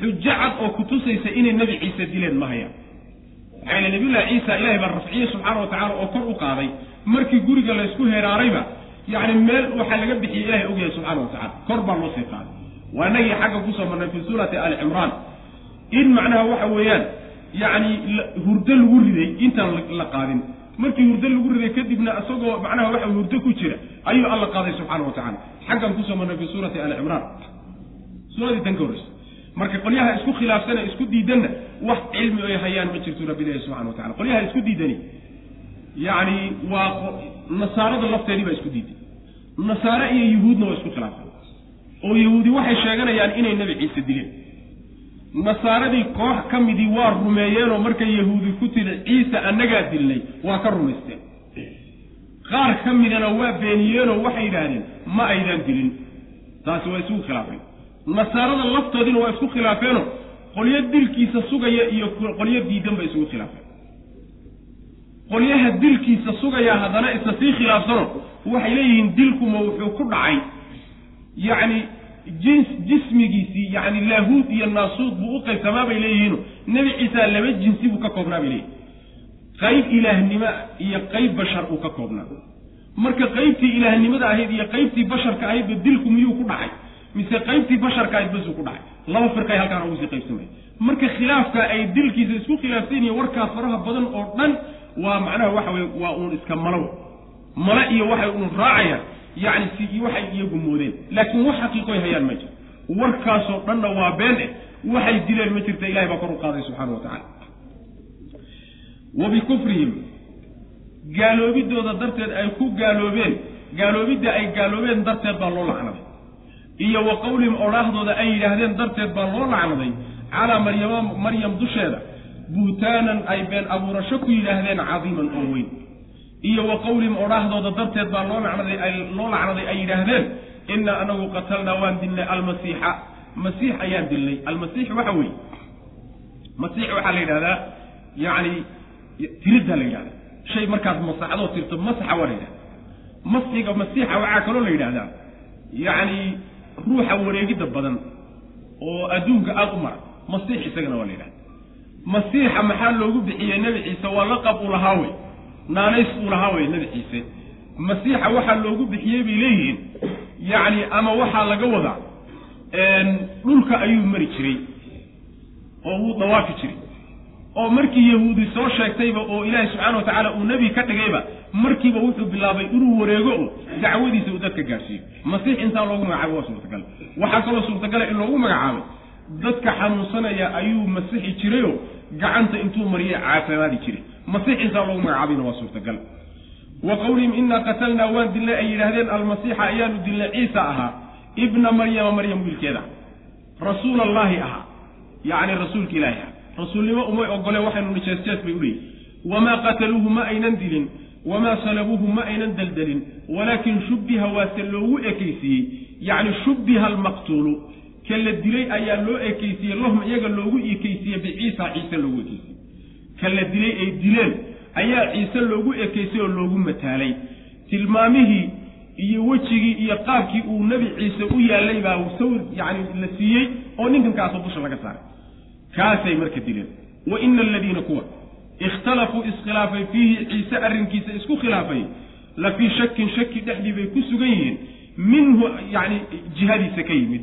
xujo cad oo kutusaysa inay nebi ciise dileen ma hayaan. Maxaa yile nabiyullahi ciisa ilahay baa rafciye subxaana wa tacala oo kor u qaaday. Markii guriga laysku heeraarayba yacni meel waxaa laga bixiyey ilahay ogyahay subxana wa tacala kor baa loo sii qaaday. Waa inagii xagga ku soo marnay fii suurati ali cimraan. In macnaha waxa weeyaan yacni hurdo lagu riday intaan la qaadin. Markii hurdo lagu riday kadibna isagoo macnaha waxa hurdo ku jira ayuu alla qaaday subxaana wa tacala xaggan ku soo marnay fii suurati ali cimraan. Suuradii tan ka horreysa. Marka qolyaha isku khilaafsana isku diidanna wax cilmi ay hayaan ma jirto rabbi ilahi subxana wa tacala qolyaha isku diidani yacni waa nasaarada lafteedii baa isku diiday nasaare iyo yuhuudna waa isku khilaafsan oo yahuudi waxay sheeganayaan inay nebi ciise dileen. Nasaaradii koox ka midii waa rumeeyeenoo markay yahuudi ku tiri ciise annagaa dilnay. Waa ka rumaysteen. Qaar ka midana waa beeniyeenoo waxay yidhaahdeen ma aydaan dilin. Taasi waa isugu khilaafeen. Nasaarada laftoodiina waa isku khilaafeenoo qolyo dilkiisa sugaya iyo qolyo diidan bay isugu khilaafeen qolyaha dilkiisa sugaya haddana isla sii khilaafsano waxay leeyihiin dilkuma wuxuu ku dhacay. Yacni jins jismigiisii yacni laahuud iyo naasuud buu u qaybsamaa bay leeyihiino nebi ciisa laba jinsi buu ka koobnaa bay leeyihiin qayb ilaahnimo iyo qayb bashar uu ka koobnaa. Marka qaybtii ilaahnimada ahayd iyo qaybtii basharka ahaydba dilku miyuu ku dhacay? Mise qaybtii basharka ahayd basuu ku dhacay? Laba firqay halkaan ugu sii qaybsamay. Marka khilaafka ay dilkiisa isku khilaafsan yihiin warkaa faraha badan oo dhan waa macnaha waxa weye waa uun iska malo male iyo waxay uun raacayaan yacni si waxay iyagu moodeen. Laakiin wax xaqiiqoy hayaan ma jiro. Warkaasoo dhanna waa been eh waxay dileen ma jirta ilahay baa kor u qaaday subxaana wa tacala wa bikufrihim gaaloobidooda darteed ay ku gaaloobeen gaaloobidda ay gaaloobeen darteed baa loo lacnaday. Iyo wa qowlihim odhaahdooda ay yidhaahdeen darteed baa loo lacnaday. Calaa maryama maryam dusheeda buhtaanan ay been abuurasho ku yidhaahdeen cadiiman oo weyn. Iyo wa qowlihim odhaahdooda darteed baa loo lacnaday ay loo lacnaday ay yidhaahdeen inaa anagu qatalnaa waan dilnay almasiixa. Masiix ayaan dilnay. Almasiix waxa weeye. Masiix waxaa la yidhahdaa yacni tiriddaa la yidhahdaa. Shay markaad masaxdoo tirto masaxa waa la yidhahda masxiga masiixa waxaa kaloo la yidhahdaa yacni ruuxa wareegidda badan oo adduunka aada u mara. Masiix isagana waa la yidhahda masiixa maxaa loogu bixiyey nebi ciise? Waa laqab uu lahaa wey. Naanays uu lahaa wey nebi ciise. Masiixa waxaa loogu bixiyey bay leeyihiin. Yacni ama waxaa laga wadaa dhulka ayuu mari jiray oo wuu dawaafi jiray. Oo markii yahuudi soo sheegtayba oo ilaahi subxaana wa tacaala uu nebi ka dhigayba markiiba wuxuu bilaabay inuu wareego oo dacwadiisa uu dadka gaadhsiiyo masiix intaa loogu magacaabo waa suurtagal. Waxaa kaloo suurtagala in loogu magacaabay dadka xanuunsanaya ayuu masixi jirayoo gacanta intuu mariyay caafimaadi jiray masiix intaa loogu magacaabayna waa suurtagal. Wa qowlihim inaa qatalnaa waan dilnay ay yidhaahdeen almasiixa ayaanu dilnay ciisa ahaa ibna maryama maryam wiilkeeda. Rasuul allaahi ahaa yacni rasuulka ilaahi ah rasuulnimo umay ogole waxaynu nijeesjees bay u leeyihiin wamaa qataluuhu ma aynan dilin wamaa salabuuhu ma aynan deldelin walaakin shubbiha waase loogu ekaysiiyey yacni shubbiha almaqtuulu ka la dilay ayaa loo ekaysiiyey lahum iyaga loogu ekaysiiyey biciisa ciise loogu ekaysiiyey. Ka la dilay ay dileen ayaa ciise loogu ekaysay oo loogu mataalay. Tilmaamihii iyo wejigii iyo qaabkii uu nebi ciise u yaallay baa sawir yacni la siiyey oo ninkankaasoo dusha laga saaray. Kaasay marka dileen. Wa ina aladiina kuwa ikhtalafuu iskhilaafay fiihi ciise arrinkiisa isku khilaafay la fii shakin shaki dhexdii bay ku sugan yihiin. Minhu yacni jihadiisa ka yimid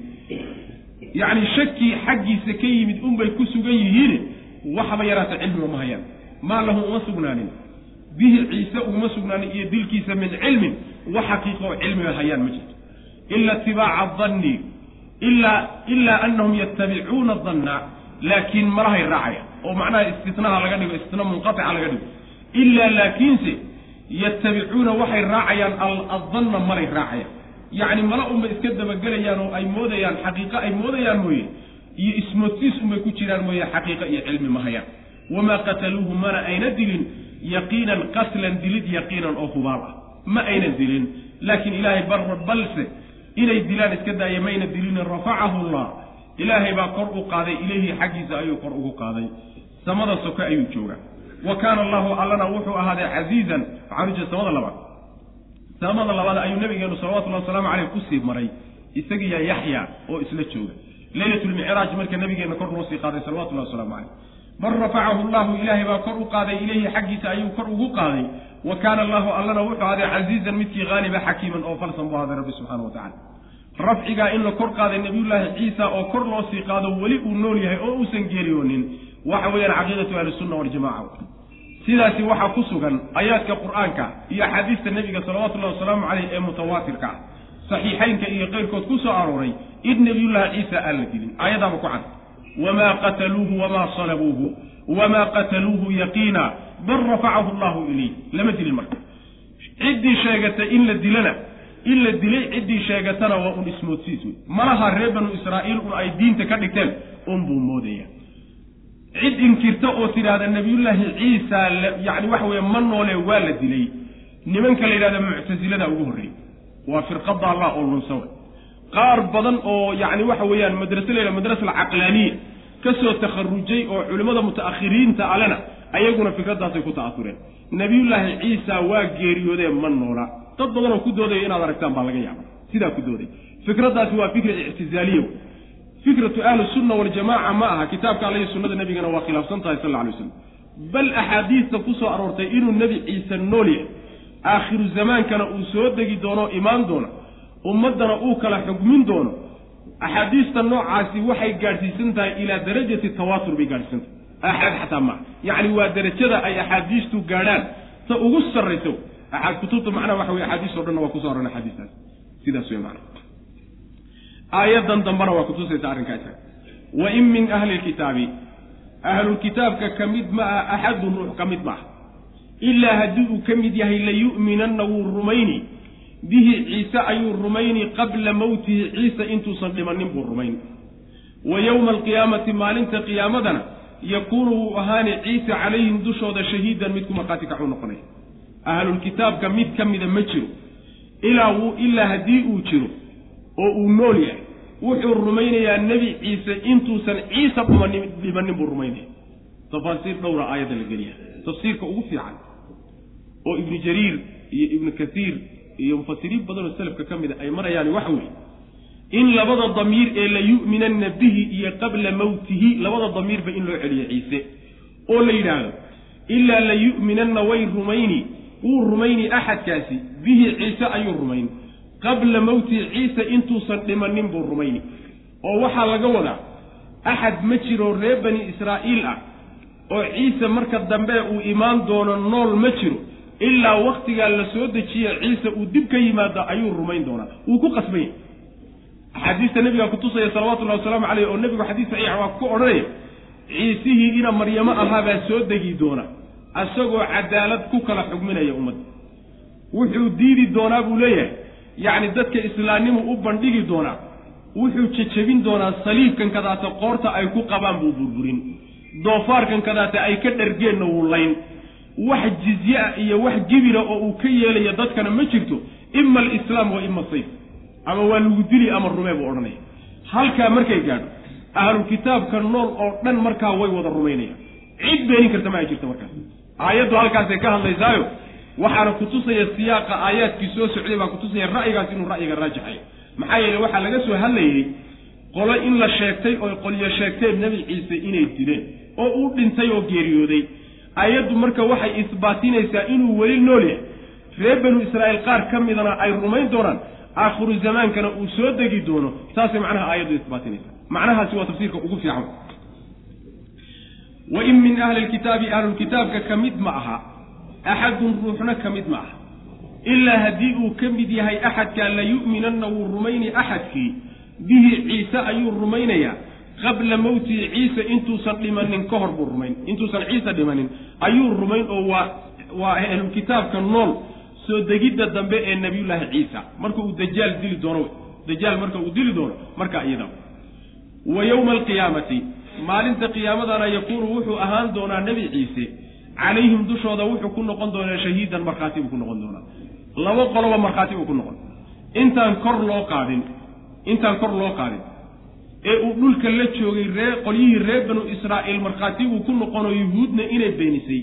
yacni shakii xaggiisa ka yimid unbay ku sugan yihiin waxba yaraata cilmiga ma hayaan. Maa lahu uma sugnaanin. Bihi ciise uma sugnaanin iyo dilkiisa min cilmin wax xaqiiqa oo cilmiga hayaan ma jirto. Ila itibaaca danni ilaa ilaa anahum yattabicuuna danna laakiin malahay raacayaan oo macnaha istinaha laga dhigo istina munqatica laga dhigo. Ilaa laakiinse yattabicuuna waxay raacayaan adanna malay raacayaan yacni mala unbay iska dabagelayaan oo ay moodayaan xaqiiqo ay moodayaan mooye. Iyo ismoodsiis unbay ku jiraan mooye xaqiiqo iyo cilmi ma hayaan. Wamaa qataluuhu mana ayna dilin yaqiinan qatlan dilid yaqiinan oo hubaal ah. Ma aynan dilin laakiin ilaahay barra balse inay dilaan iska daaya mayna dilinin rafacahu llah ilaahay baa kor u qaaday ilayhi xaggiisa ayuu kor ugu qaaday. Samada soke ayuu joogaa. Wa kaana allahu allana wuxuu ahaaday casiizan waxaanujeeda samada labaad samada labaad ayuu nabigeenu salawatullahi wasalaamu caleyh ku sii maray isagiya yaxya oo isla jooga. Leylatulmicraaj marka nabigeena kor loo sii qaaday salawatullahi wasalaamu caleyh bal rafacahu llahu ilaahay baa kor u qaaday ilayhi xaggiisa ayuu kor ugu qaaday. Wa kaana allahu allana wuxuu ahaaday casiizan midkii haaliba xakiiman oo falsan buu ahaaday rabbi subxana wa tacala rafcigaa in la kor qaaday nabiyullaahi ciisa oo kor loo sii qaado weli uu nool yahay oo uusan geeriyoonin. Waxa weeyaan caqiidatu ahlisunna waljamaca sidaasi waxaa ku sugan aayaadka qur'aanka iyo axaadiista nebiga salawatullahi wasalaamu caleyh ee mutawaatirka ah. Saxiixaynka iyo keyrkood ku soo arooray id nebiyullaahi ciisa aan la dilin aayadaaba ku cad. Wamaa qataluuhu wamaa salabuuhu wamaa qataluuhu yaqiina bal rafacahu allahu ilayh lama dilin marka. Ciddii sheegatay in la dilana in la dilay ciddii sheegatana waa un ismoodsiis wey malaha reer banu israa'iil un ay diinta ka dhigteen unbuu moodaya cid inkirta oo tidhaahda nabiyullaahi ciisa yacni waxa weeye ma noole waa la dilay. Nimanka la yidhahda muctasilada ugu horreeyey waa firqada allah oo lunsawe qaar badan oo yacni waxa weeyaan madrase layidhahda madrasa alcaqlaaniya ka soo takharujay oo culimmada muta'akhiriinta alena ayaguna fikraddaasay ku ta'asureen. Nabiyullaahi ciisa waa geeriyoodee ma noola. Dad badanoo ku doodaya inaad aragtaan baa laga yaaba sidaa ku dooday. Fikraddaasi waa fikra ictizaaliya fikratu ahli sunna waljamaca ma aha. Kitaabka alla iyo sunnada nebigana waa khilaafsan tahay sal alla alay waslam bal axaadiista ku soo aroortay inuu nebi ciise nool yahay aakhiru zamaankana uu soo degi doono imaan doono ummaddana uu kala xugmin doono axaadiista noocaasi waxay gaadhsiisan tahay ilaa darajati tawaatur bay gaadhsiisan tahay. Axad xataa maa yacni waa derajada ay axaadiistu gaadhaan. Ta ugu sarrayso axaad kutubta macnaha waxa weye axaadiis o dhanna waa kuso oran axaadiistaas. Sidaas wey macana aayadan dambana waa kutusaysa wa in min ahli lkitaabi ahlulkitaabka ka mid ma ah axadun ruux ka mid maaha ilaa haddii uu ka mid yahay layu'minanna wuu rumayni. Bihi ciise ayuu rumayni qabla mowtihi ciise intuusan dhimanin buu rumayni wa yowma alqiyaamati maalinta qiyaamadana yakuunu wuu ahaani ciise calayhim dushooda shahiidan mid ku markhaati kacuu noqonaya ahlulkitaabka mid ka mida ma jiro. Ilaa wuu ilaa haddii uu jiro oo uu nool yahay wuxuu rumaynayaa nebi ciise intuusan ciise dhumanin buu rumaynaya. Tafaasiir dhowra aayadda la geliya tafsiirka ugu fiican oo ibnu jariir iyo ibnu kasiir iyo mufasiriin badanoo selafka ka mid a ay marayaan waxa weeye in labada damiir ee la yu'minanna bihi iyo qabla mowtihi labada damiirba in loo celiyo ciise oo la yidhaahdo ilaa la yu'minanna way rumayni. Wuu rumayni axadkaasi bihi ciise ayuu rumayni qabla mowtihi ciise intuusan dhimanin buu rumayni. oo waxaa laga wadaa axad ma jiro reer bani israa'iil ah oo ciise marka dambe uu imaan doono nool ma jiro. Ilaa waktigaa la soo dejiye ciise uu dib ka yimaado ayuu rumayn doonaa. Wuu ku qasbanya axaadiista nebigaa kutusaya salawatullahi wasalaamu caleyh oo nebigu xadiis saxiixa waa ku odhanaya ciisihii ina maryamo ahaabaa soo degi doona isagoo cadaalad ku kala xugminaya ummadda wuxuu diidi doonaa buu leeyahay yacni dadka islaamnimu u bandhigi doonaa wuxuu jejebin doonaa saliibkan kadaata qoorta ay ku qabaan buu burburin. Doofaarkan kadaata ay ka dhargeenna wuu layn. Wax jizye ah iyo wax gibira oo uu ka yeelayo dadkana ma jirto ima alislaam wa ima sayf. Ama waa lagu dili ama rumee buu odhanaya. Halkaa markay gaadho ahlulkitaabka nool oo dhan markaa way wada rumaynayaan cid beenin karta ma ay jirto markaas aayaddu halkaasay ka hadlaysaayo waxaana kutusaya siyaaqa aayaadkii soo socday baa kutusaya ra'yigaas inuu ra'yiga raajaxayo maxaa yeele waxaa laga soo hadlayey qolo in la sheegtay oy qolyo sheegteen nebi ciise inay dileen oo uu dhintay oo geeriyooday. Aayaddu marka waxay isbaatinaysaa inuu weli nool yahay. Reer banu israa'iil qaar ka midana ay rumayn doonaan aakhiru zamaankana uu soo degi doono. Saasay macnaha aayaddu isbaatinaysaa. Macnahaasi waa tafsiirka ugu fiican. Wa in min ahli lkitaabi ahlulkitaabka ka mid ma aha axadun ruuxna ka mid ma aha ilaa haddii uu ka mid yahay axadkaa la yu'minanna wuu rumayni axadkii bihi ciise ayuu rumaynayaa qabla mowtihi ciise intuusan dhimanin ka hor buu rumayn intuusan ciise dhimanin ayuu rumayn oo waa waa ahlulkitaabka nool soo degidda dambe ee nabiyullaahi ciisa marka uu dajaal dili doono dajaal marka uu dili doono marka iyada wa yowma alqiyaamati maalinta qiyaamadana yakuunu wuxuu ahaan doonaa nebi ciise calayhim dushooda wuxuu ku noqon doonaa shahiidan markhaati buu ku noqon doonaa. Laba qoloba markhaati buu ku noqon. Intaan kor loo qaadin intaan kor loo qaadin ee uu dhulka la joogay ree qolyihii reer banu israa'iil markhaati buu ku noqonoo yuhuudna inay beenisay.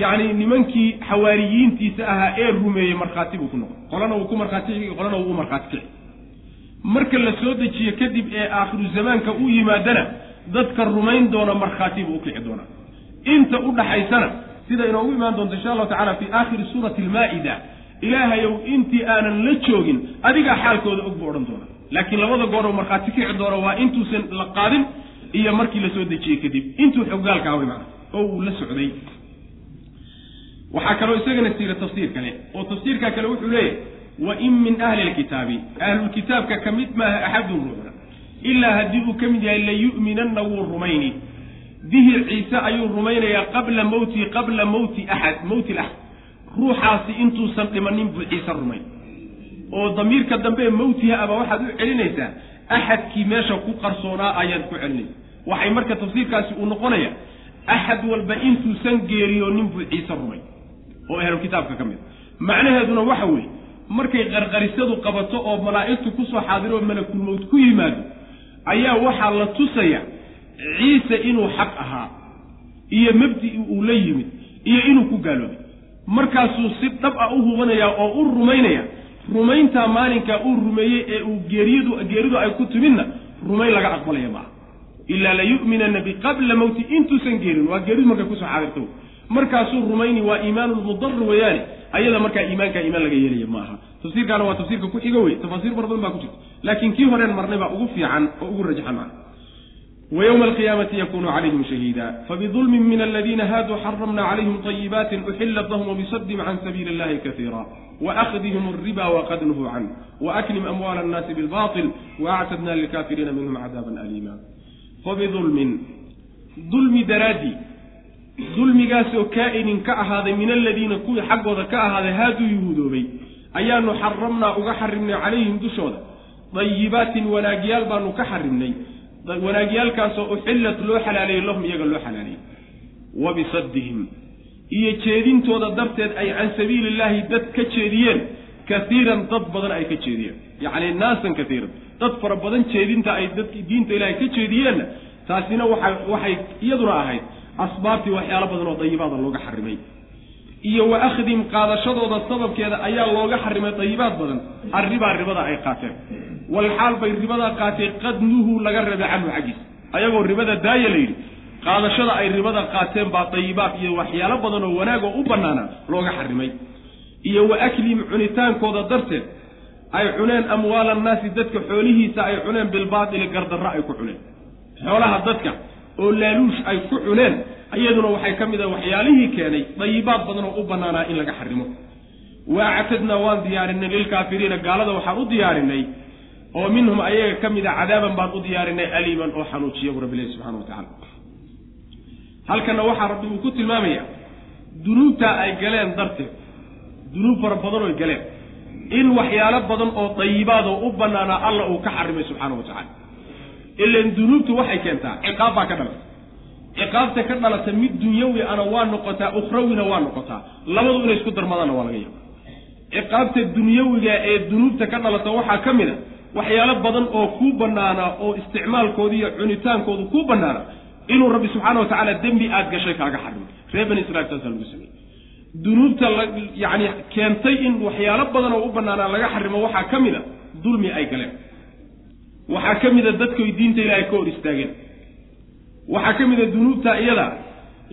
Yacni nimankii xawaariyiintiisa ahaa ee rumeeyey markhaati buu ku noqon. Qolana wuu ku markhaati kici qolana wuu u markhaati kici. Marka la soo dejiyo kadib ee aakhiru zamaanka u yimaadana dadka rumayn doona markhaati buu u kici doonaa inta u dhaxaysana sida inoogu imaan doonto insha allahu tacala fii aakhiri suurati almaa'ida ilaahayow intii aanan la joogin adigaa xaalkooda og buu odhan doona laakiin labada gooroo markhaati kici doona waa intuusan la qaadin iyo markii la soo dejiyey kadib. Intuu xogaalka away macna oo uu la socday. Waxaa kaloo isagana siira tafsiir kale oo tafsiirkaa kale wuxuu leeyahay wa in min ahli lkitaabi ahlulkitaabka ka mid maaha axadun ruuxna. Ilaa haddii uu ka mid yahay layu'minanna wuu rumayni bihi ciise ayuu rumaynayaa qabla mowtii qabla mowti axad mowti laxad ruuxaasi intuusan dhimanin buu ciise rumayn oo damiirka dambe mowtiha aba waxaad u celinaysaa axadkii meesha ku qarsoonaa ayaad ku celinaysa waxay marka tafsiirkaasi uu noqonaya axad walba intuusan geeriyoonin buu ciise rumay. Oo ahlulkitaabka ka mid. Macnaheeduna waxa weeye markay qarqarisadu qabato oo malaa'igtu ku soo xaadiroo malakulmowt ku yimaado ayaa waxaa la tusaya ciise inuu xaq ahaa iyo mabdi'i uu la yimid iyo inuu ku gaaloobay markaasuu si dhab ah u hubanayaa oo u rumaynaya. Rumayntaa maalinkaa uu rumeeyey ee uu geeriyadu geeridu ay ku timidna rumayn laga aqbalaya maaha. Ilaa layu'minanna biqabla mowti intuusan geerin. Waa geeridu markay ku soo xaadirto markaasuu rumayni waa iimaanulmudar weeyaane ayada markaa iimaankaa iimaan laga yeelaya ma aha tafsiirkaana waa tafsiirka ku xigo wey tafaasiir fara badan baa ku jirta. Laakiin kii horeen marnay baa ugu fiican oo ugu rajaxan maa wa ywma alqiyaamati yakunu calayhim shahiida fabidulmin min aladiina haaduu xaramna calayhim طayibaatin uxilat lahum wabisadihim can sabiili اllahi kaiira waakhdihim alriba waqad nuhuu canh waaklim amwaala annaasi bilbaطil waactadna lilkaafiriina minhum cadaaban aliima fabidulmin dulmi daraadii dulmigaasoo kaa'inin ka ahaaday min aladiina kuwii xaggooda ka ahaaday haaduu yuhuudoobay ayaanu xaramnaa uga xarimnay calayhim dushooda dayibaatin wanaagyaal baanu ka xarimnay wanaagyaalkaasoo uxillat loo xalaaleeyey lahum iyaga loo xalaaleeyey wa bisaddihim. Iyo jeedintooda darteed ay can sabiili illaahi dad ka jeediyeen. Kaiiran dad badan ay ka jeediyeen. Yacni naasan kaiiran dad fara badan jeedinta ay dadki diinta ilaahay ka jeediyeenna taasina waa waxay iyaduna ahayd asbaabtii waxyaalo badan oo dayibaada looga xarimay iyo wa akhdim qaadashadooda sababkeeda ayaa looga xarimay dayibaad badan. Arribaa ribada ay qaateen. Walxaal bay ribadaa qaatay qad nuhuu laga rabay canhu xaggiisa. Ayagoo ribada daaya la yidhi qaadashada ay ribada qaateen baa dayibaad iyo waxyaalo badan oo wanaagoo u bannaana looga xarimay. Iyo wa aklihim cunitaankooda darteed ay cuneen amwaala annaasi dadka xoolihiisa ay cuneen bilbaatili gardarro ay ku cuneen. Xoolaha dadka oo laaluush ay ku cuneen iyaduna waxay ka mid ah waxyaalihii keenay dayibaad badan oo u bannaanaa in laga xarimo wa actadnaa waan diyaarinay lilkaafiriina gaalada waxaan u diyaarinay oo minhum ayaga ka mid a cadaaban baan u diyaarinay aliiman oo xanuujiya bu rabbilahi subxana wa tacala halkanna waxaa rabbi uu ku tilmaamaya dunuubtaa ay galeen darteed dunuub fara badan oy galeen in waxyaalo badan oo dayibaad oo u bannaanaa alla uu ka xarimay subxaana wa tacala ilan dunuubtu waxay keentaa ciqaab baa ka dhalata ciqaabta ka dhalata mid dunyawi ana waa noqotaa ukhrawina waa noqotaa. Labadu inay isku darmadaanna waa laga yaaba ciqaabta dunyawiga ee dunuubta ka dhalata waxaa ka mid a waxyaalo badan oo kuu bannaanaa oo isticmaalkooda iyo cunitaankoodu kuu bannaana inuu rabbi subxaana wa tacaala dembi aad gashay kaaga xarimo reer bani israil taasaa lagu sameeyey. Dunuubta la yacni keentay in waxyaalo badan oo u bannaanaa laga xarimo waxaa ka mid a dulmi ay galeen. Waxaa ka mid a dadkoy diinta ilaahay ka hor istaageen waxaa ka mid a dunuubta iyada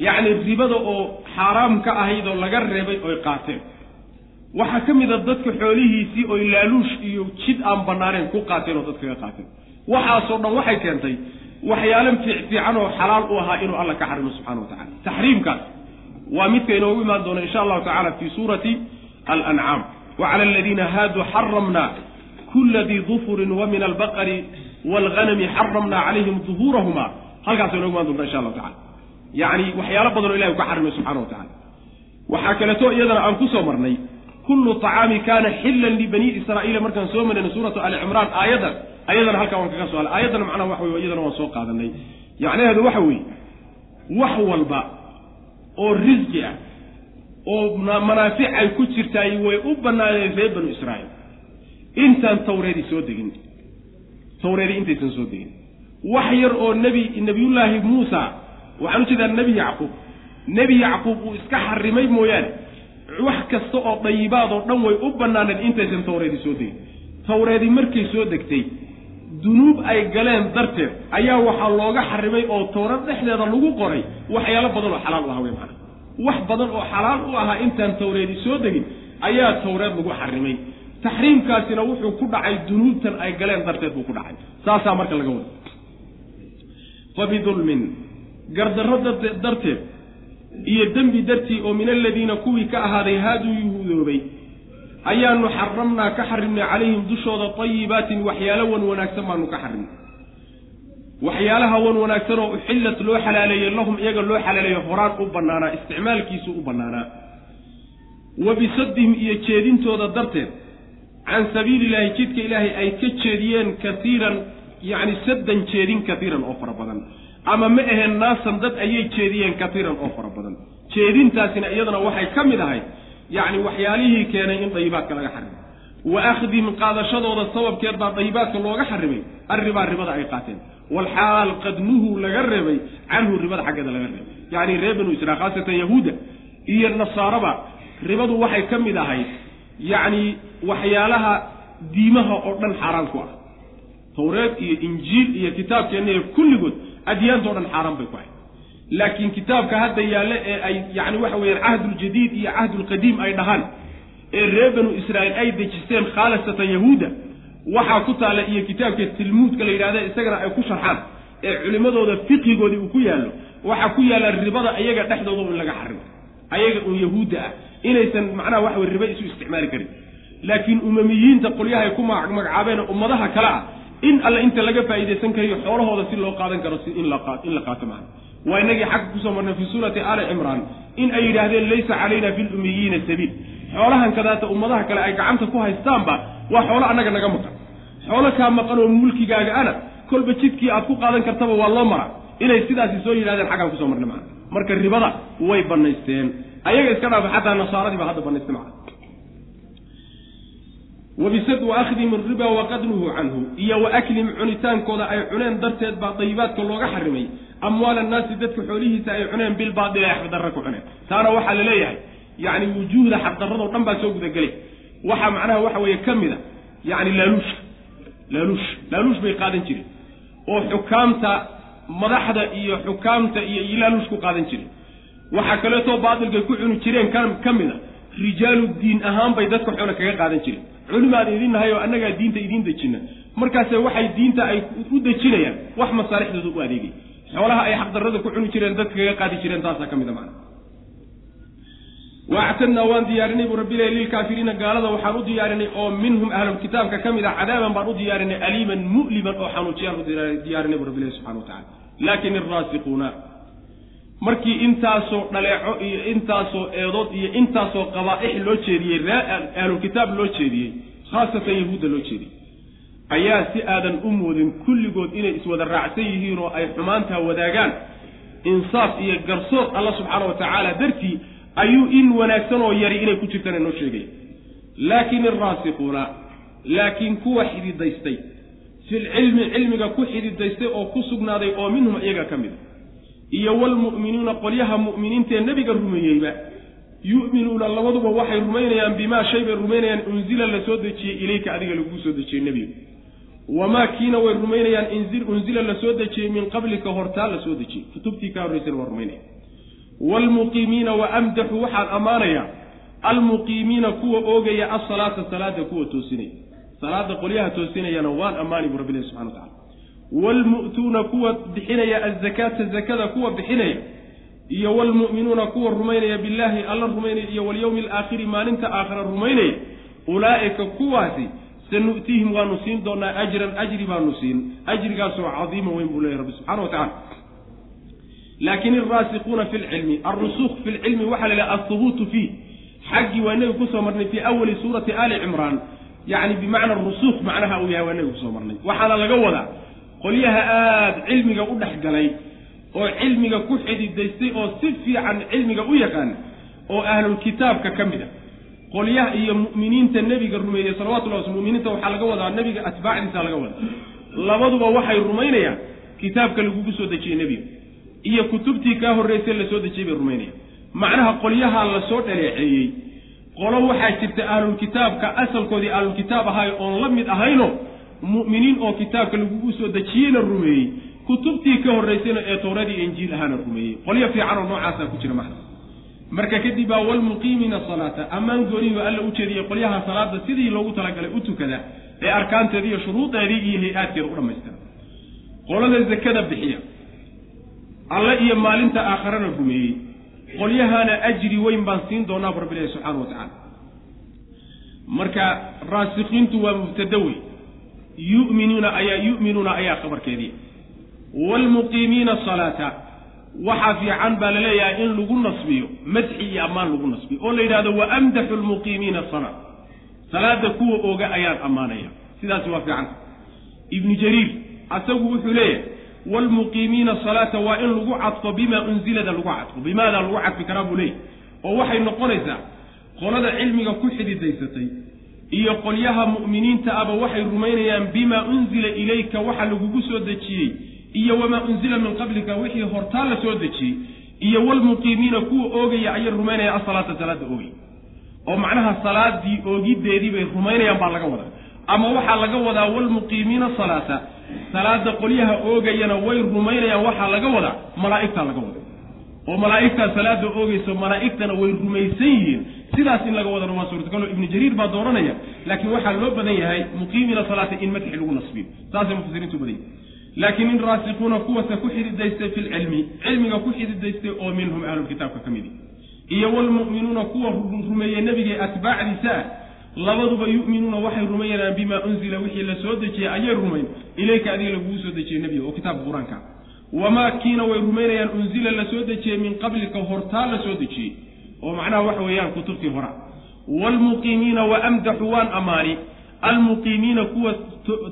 yacni ribada oo xaaraam ka ahayd oo laga reebay oy qaateen. Waxaa ka mid a dadka xoolihiisii oy laaluush iyo jid aan bannaaneen ku qaateen oo dadkaga qaateen. Waxaasoo dhan waxay keentay waxyaalo fiicfiican oo xalaal u ahaa inuu alla ka xarimo subxana wa tacala taxriimkaas waa midka inoogu imaan doona insha allahu tacala fi suurati alancaam wa cala aladiina haaduu xaramna kula dii dufurin wa min albaqari waalghanami xaramna calayhim duhuurahuma halkaasa inoogu imaan doonta insha allahu tacala yacni waxyaalo badan oo ilahi u ka xarimay subxana wa tacala waxaa kaleeto iyadana aan ku soo marnay kullu طacaami kana xilan libani israa'iila markaan soo marayna suuratu ali cimraan aayadan ayadana halkaa waan kaga soo hadlay. Aayaddana macnaha waxa wey iyadana waan soo qaadanay. Macnaheedu waxa weeye wax walba oo risqi ah oo manaafic ay ku jirtaay way u bannaaneen reer banu israa'iil. Intaan tawreedi soo degin. Tawreedi intaysan soo degin wax yar oo nebi nebiyullaahi muusa. Waxaan u jeedaa nebi yacquub. Nebi yacquub uu iska xarimay mooyaane. Wax kasta oo dayibaad oo dhan way u bannaaneen intaysan tawreedi soo degin. Tawreedi markay soo degtay dunuub ay galeen darteed ayaa waxaa looga xarimay oo tawreed dhexdeeda lagu qoray waxyaalo badan oo xalaal u aha wey macana wax badan oo xalaal u ahaa intaan tawreedi soo degin ayaa tawreed lagu xarimay. Taxriimkaasina wuxuu ku dhacay dunuubtan ay galeen darteed buu ku dhacay. Saasaa marka laga wada fa bidulmin gardarro darteed iyo dembi dartii oo min aladiina kuwii ka ahaaday haaduu yuhuudoobay. Ayaanu xaramnaa ka xarimnay calayhim dushooda tayibaatin waxyaalo wan wanaagsan baanu ka xarimnay waxyaalaha wan wanaagsan oo uxillat loo xalaaleeyey lahum iyaga loo xalaaleeyo horaan u bannaanaa isticmaalkiisu u bannaanaa. Wa bisaddihim iyo jeedintooda darteed can sabiili illaahi jidka ilaahay ay ka jeediyeen kaiiran yacni saddan jeedin kaiiran oo fara badan. Ama ma aheen naasan dad ayay jeediyeen kaiiran oo fara badan. Jeedintaasina iyadana waxay ka mid ahayd yacni waxyaalihii keenay in dayibaadka laga xarimay. Wa akhdihim qaadashadooda sababkeed baa dayibaadka looga xarimay arribaa ribada ay qaateen. Walxaal qad laga reebay canhu ribada xaggeeda laga reebay yacni reer banu israil khaasatan yahuuda iyo nasaaraba ribadu waxay ka mid ahayd yacni waxyaalaha diimaha oo dhan xaaraan ku ah tawreed iyo injiil iyo kitaabkeenna iyo kulligood adyaanta o dhan xaaraan bay ku ahayd. Laakiin kitaabka hadda yaalle ee ay yacni waxa weeyaan cahduljadiid iyo cahdulqadiim ay dhahaan ee reer banu israa'iil ay dejisteen khaalasatan yahuuda waxaa ku taalla iyo kitaabka tilmuudka la yidhahda isagana ay ku sharxaan ee culimmadooda fiqigoodii uu ku yaallo waxaa ku yaalla ribada ayaga dhexdooda in laga xarimo ayaga un yahuudda ah inaysan macnaha waxa wey riba isu isticmaali karin. Laakiin umamiyiinta qolyahay ku magacaabeen ummadaha kale ah in alle inta laga faa'iidaysan karayo xoolahooda si loo qaadan karo si in la qaato maana. Waa inagii xagga ku soo marnay fii suurati aali cimraan in ay yidhaahdeen laysa calayna fi lummiyiina sabiil. Xoolahan kadaata ummadaha kale ay gacanta ku haystaanba waa xoolo annaga naga maqan. Xoolo kaa maqan oo mulkigaaga ana kolba jidkii aad ku qaadan kartaba waa loo mara inay sidaasi soo yidhahdeen xaggaan ku soo marnay maana. Marka ribada way banaysteen ayaga iska dhaafa xataa nasaaradii baa hadda banaystay macana wabisad wa akhdihim ariba waqadnuhu canhu iyo wa aklihim cunitaankooda ay cuneen darteed baa dayibaadka looga xarimay amwaal annaasi dadka xoolihiisa ay cuneen bilbaadil ay xaqdarra ku cuneen taana waxaa la leeyahay yacni wujuuhda xaqdarradoo dhan baa soo gudagelay waxaa macnaha waxa weeye ka mid a yacni laaluushka laaluush laaluush bay qaadan jireen oo xukaamta madaxda iyo xukaamta iyo laaluush ku qaadan jireen waxaa kaleetoo baatilkay ku cuni jireen ka mid a rijaalu diin ahaan bay dadka xoole kaga qaadan jireen culimaan idin nahay oo annagaa diinta idiin dejina markaase waxay diinta ay u dejinayaan wax masaalixdooda u adeegay. Xoolaha ay xaqdarrada ku cuni jireen dadka kaga qaadi jireen taasaa ka mid a macna. Waactadnaa waan diyaarinay buu rabbi lehy lilkaafiriina gaalada waxaan u diyaarinay oo minhum ahlulkitaabka ka mid a cadaaban baan u diyaarinay aliiman mu'liman oo xanuujiyaan u diyaarinay buu rabbi lehy subxana wa tacala laakin araasiquuna markii intaasoo dhaleeco iyo intaasoo eedood iyo intaasoo qabaa'ix loo jeediyey ahlulkitaab loo jeediyey khaasatan yahuudda loo jeediyey ayaa si aadan u moodin kulligood inay iswada raacsan yihiin oo ay xumaantaa wadaagaan. Insaaf iyo garsood alla subxaana wa tacaala dartii ayuu in wanaagsan oo yari inay ku jirtaan noo sheegaya laakin araasiquuna laakiin kuwa xididaystay filcilmi cilmiga ku xididaystay oo ku sugnaaday oo minhum iyaga ka mid a iyo waalmu'minuuna qolyaha mu'miniintaee nebiga rumeeyeyba yu'minuuna labaduba waxay rumaynayaan bimaa shay bay rumaynayaan unzila la soo dejiyey ilayka adiga laguu soo dejiyey nebiga. Wamaa kiina way rumaynayaan unzila la soo dejiyey min qablika hortaa la soo dejiyey. Kutubtii kaa horraysana waa rumaynaya waalmuqiimiina wa amdaxu waxaan ammaanayaa almuqiimiina kuwa oogaya asalaata salaada kuwa toosinaya salaada qolyaha toosinayana waan ammaani bu rabbilahi subxana wa tacala waalmu'tuuna kuwa bixinaya azakaata zakada kuwa bixinaya iyo waalmu'minuuna kuwa rumaynaya billaahi alla rumaynaya iyo walyowmi alaakhiri maalinta aakhira rumaynaya ulaa'ika kuwaasi sanu'tiihim waanu siin doonaa ajran ajri baanu siin ajrigaasoo cadiima weyn buu leeyahy rabbi subxana wa tacala laakin alraasikuuna fi lcilmi alrusuuq fi lcilmi waxaa la yidhaha alhubuutu fiih xaggii waa nebigu ku soo marnay fii awali suurati aali cimraan yacni bimacna rusuuq macnaha uu yahay waa nebigu ku soo marnay waxaana laga wadaa qolyaha aada cilmiga u dhex galay oo cilmiga ku xididaystay oo si fiican cilmiga u yaqaan oo ahlulkitaabka ka mid a. Qolyaha iyo mu'miniinta nebiga rumeeyey salawatullahi wasl muminiinta waxaa laga wadaa nebiga atbaacdiisa laga wadaa. Labaduba waxay rumaynayaan kitaabka lagugu soo dejiyey nebiga iyo kutubtii kaa horraysay la soo dejiyey bay rumaynayaan macnaha qolyahaa la soo dhaleeceeyey qolo waxaa jirta ahlulkitaabka asalkoodii ahlulkitaab ahay oon la mid ahayno mu'miniin oo kitaabka lagugu soo dejiyeyna rumeeyey kutubtii ka horraysayna ee towradii injiil ahaana rumeeyey. Qolyo fiican oo noocaasaa ku jira macna marka kadib baa walmuqiimiina salaata. Ammaan gooniyu alla u jeediyey qolyaha salaada sidii loogu talagalay u tukada ee arkaanteedii iyo shuruudeedii iyo hay'aadkeeda u dhammaystira. Qolada zakada bixiya alle iyo maalinta aakharana rumeeyey. Qolyahaana ajri weyn baan siin doonaa bu rabbi ilahi subxaana wa tacaala marka raasikiintu waa mubtada wey yuminuuna ayaa yu'minuuna ayaa khabarkeedii. Waalmuqiimiina salaata. Waxaa fiican baa la leeyahay in lagu nasbiyo madxi iyo ammaan lagu nasbiyo. Oo la yidhahdo wa amdaxu lmuqiimiina salaa salaada kuwa ooga ayaan ammaanaya sidaasi waa fiican. Ibnu jariir asagu wuxuu leeyahay waalmuqiimiina salaata waa in lagu cadfo bimaa unzilada lagu cadfo bimaadaa lagu cadfi karaa buu leeyahy oo waxay noqonaysaa qolada cilmiga ku xididaysatay iyo qolyaha mu'miniinta aba waxay rumaynayaan bimaa unzila ilayka waxa lagugu soo dejiyey iyo wamaa unzila min qablika wixii hortaa la soo dejiyey iyo waalmuqiimiina kuwa oogaya ayay rumaynayaan asalaata salaada oogay oo macnaha salaadii oogiddeedii bay rumaynayaan baa laga wadaa. Ama waxaa laga wadaa waalmuqiimiina salaata salaada qolyaha oogayana way rumaynayaan waxaa laga wadaa malaa'igtaa laga wada oo malaa'igtaa salaada oogayso malaa'igtana way rumaysan yihiin. Sidaas in laga wadana waa suurtagalo ibnu jariir baa dooranaya laakiin waxaa loo badan yahay muqiimiina salaata in madxi lagu nasbiyo saasay mufasiriintu badan yahi laakiin in raasikuuna kuwase ku xididaystay fi lcilmi cilmiga ku xididaystay oo minhum ahlulkitaabka ka midi iyo wlmu'minuuna kuwa rumeeyey nebigay atbaacdiisa ah labaduba yu'minuuna waxay rumaynayaan bimaa unzila wixii la soo dejiyey ayay rumayn. Ilayka adiga laguu soo dejiyey nebiga oo kitaabka qur'aanka wamaa kiina way rumaynayaan unzila la soo dejiyey min qablika hortaa la soo dejiyey oo macnaha waxa weeyaan kutubtii hora waalmuqiimiina wa amdaxu waan ammaani almuqiimiina kuwa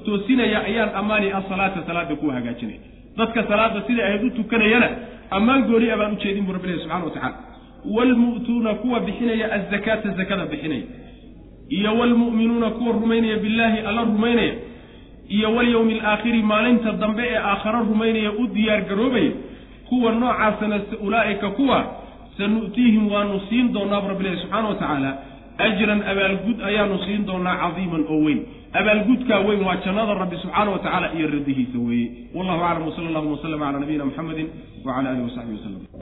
toosinaya ayaan ammaani asalaata salaada kuwa hagaajinaya dadka salaada siday ahayd u tukanayana ammaan gooni a baan ujeedin bu rabbi ilahi subxana wa tacala waalmu'tuuna kuwa bixinaya azakaata zakada bixinaya iyo waalmu'minuuna kuwa rumaynaya billaahi alla rumaynaya iyo walyowmi alaakhiri maalinta dambe ee aakhare rumaynaya u diyaar garoobaya kuwa noocaasana ulaa'ika kuwa sanu'tiihim waanu siin doonaa bu rabbi ilahi subxaana wa tacaala ajran abaalgud ayaanu siin doonaa cadiiman oo weyn. Abaalgudkaa weyn waa jannada rabbi subxaana wa tacaala iyo radihiisa weeye. Wallahu aclam wsala allahuma waslama cala nabiyina muxamedin wacala alihi wasaxbihi waslem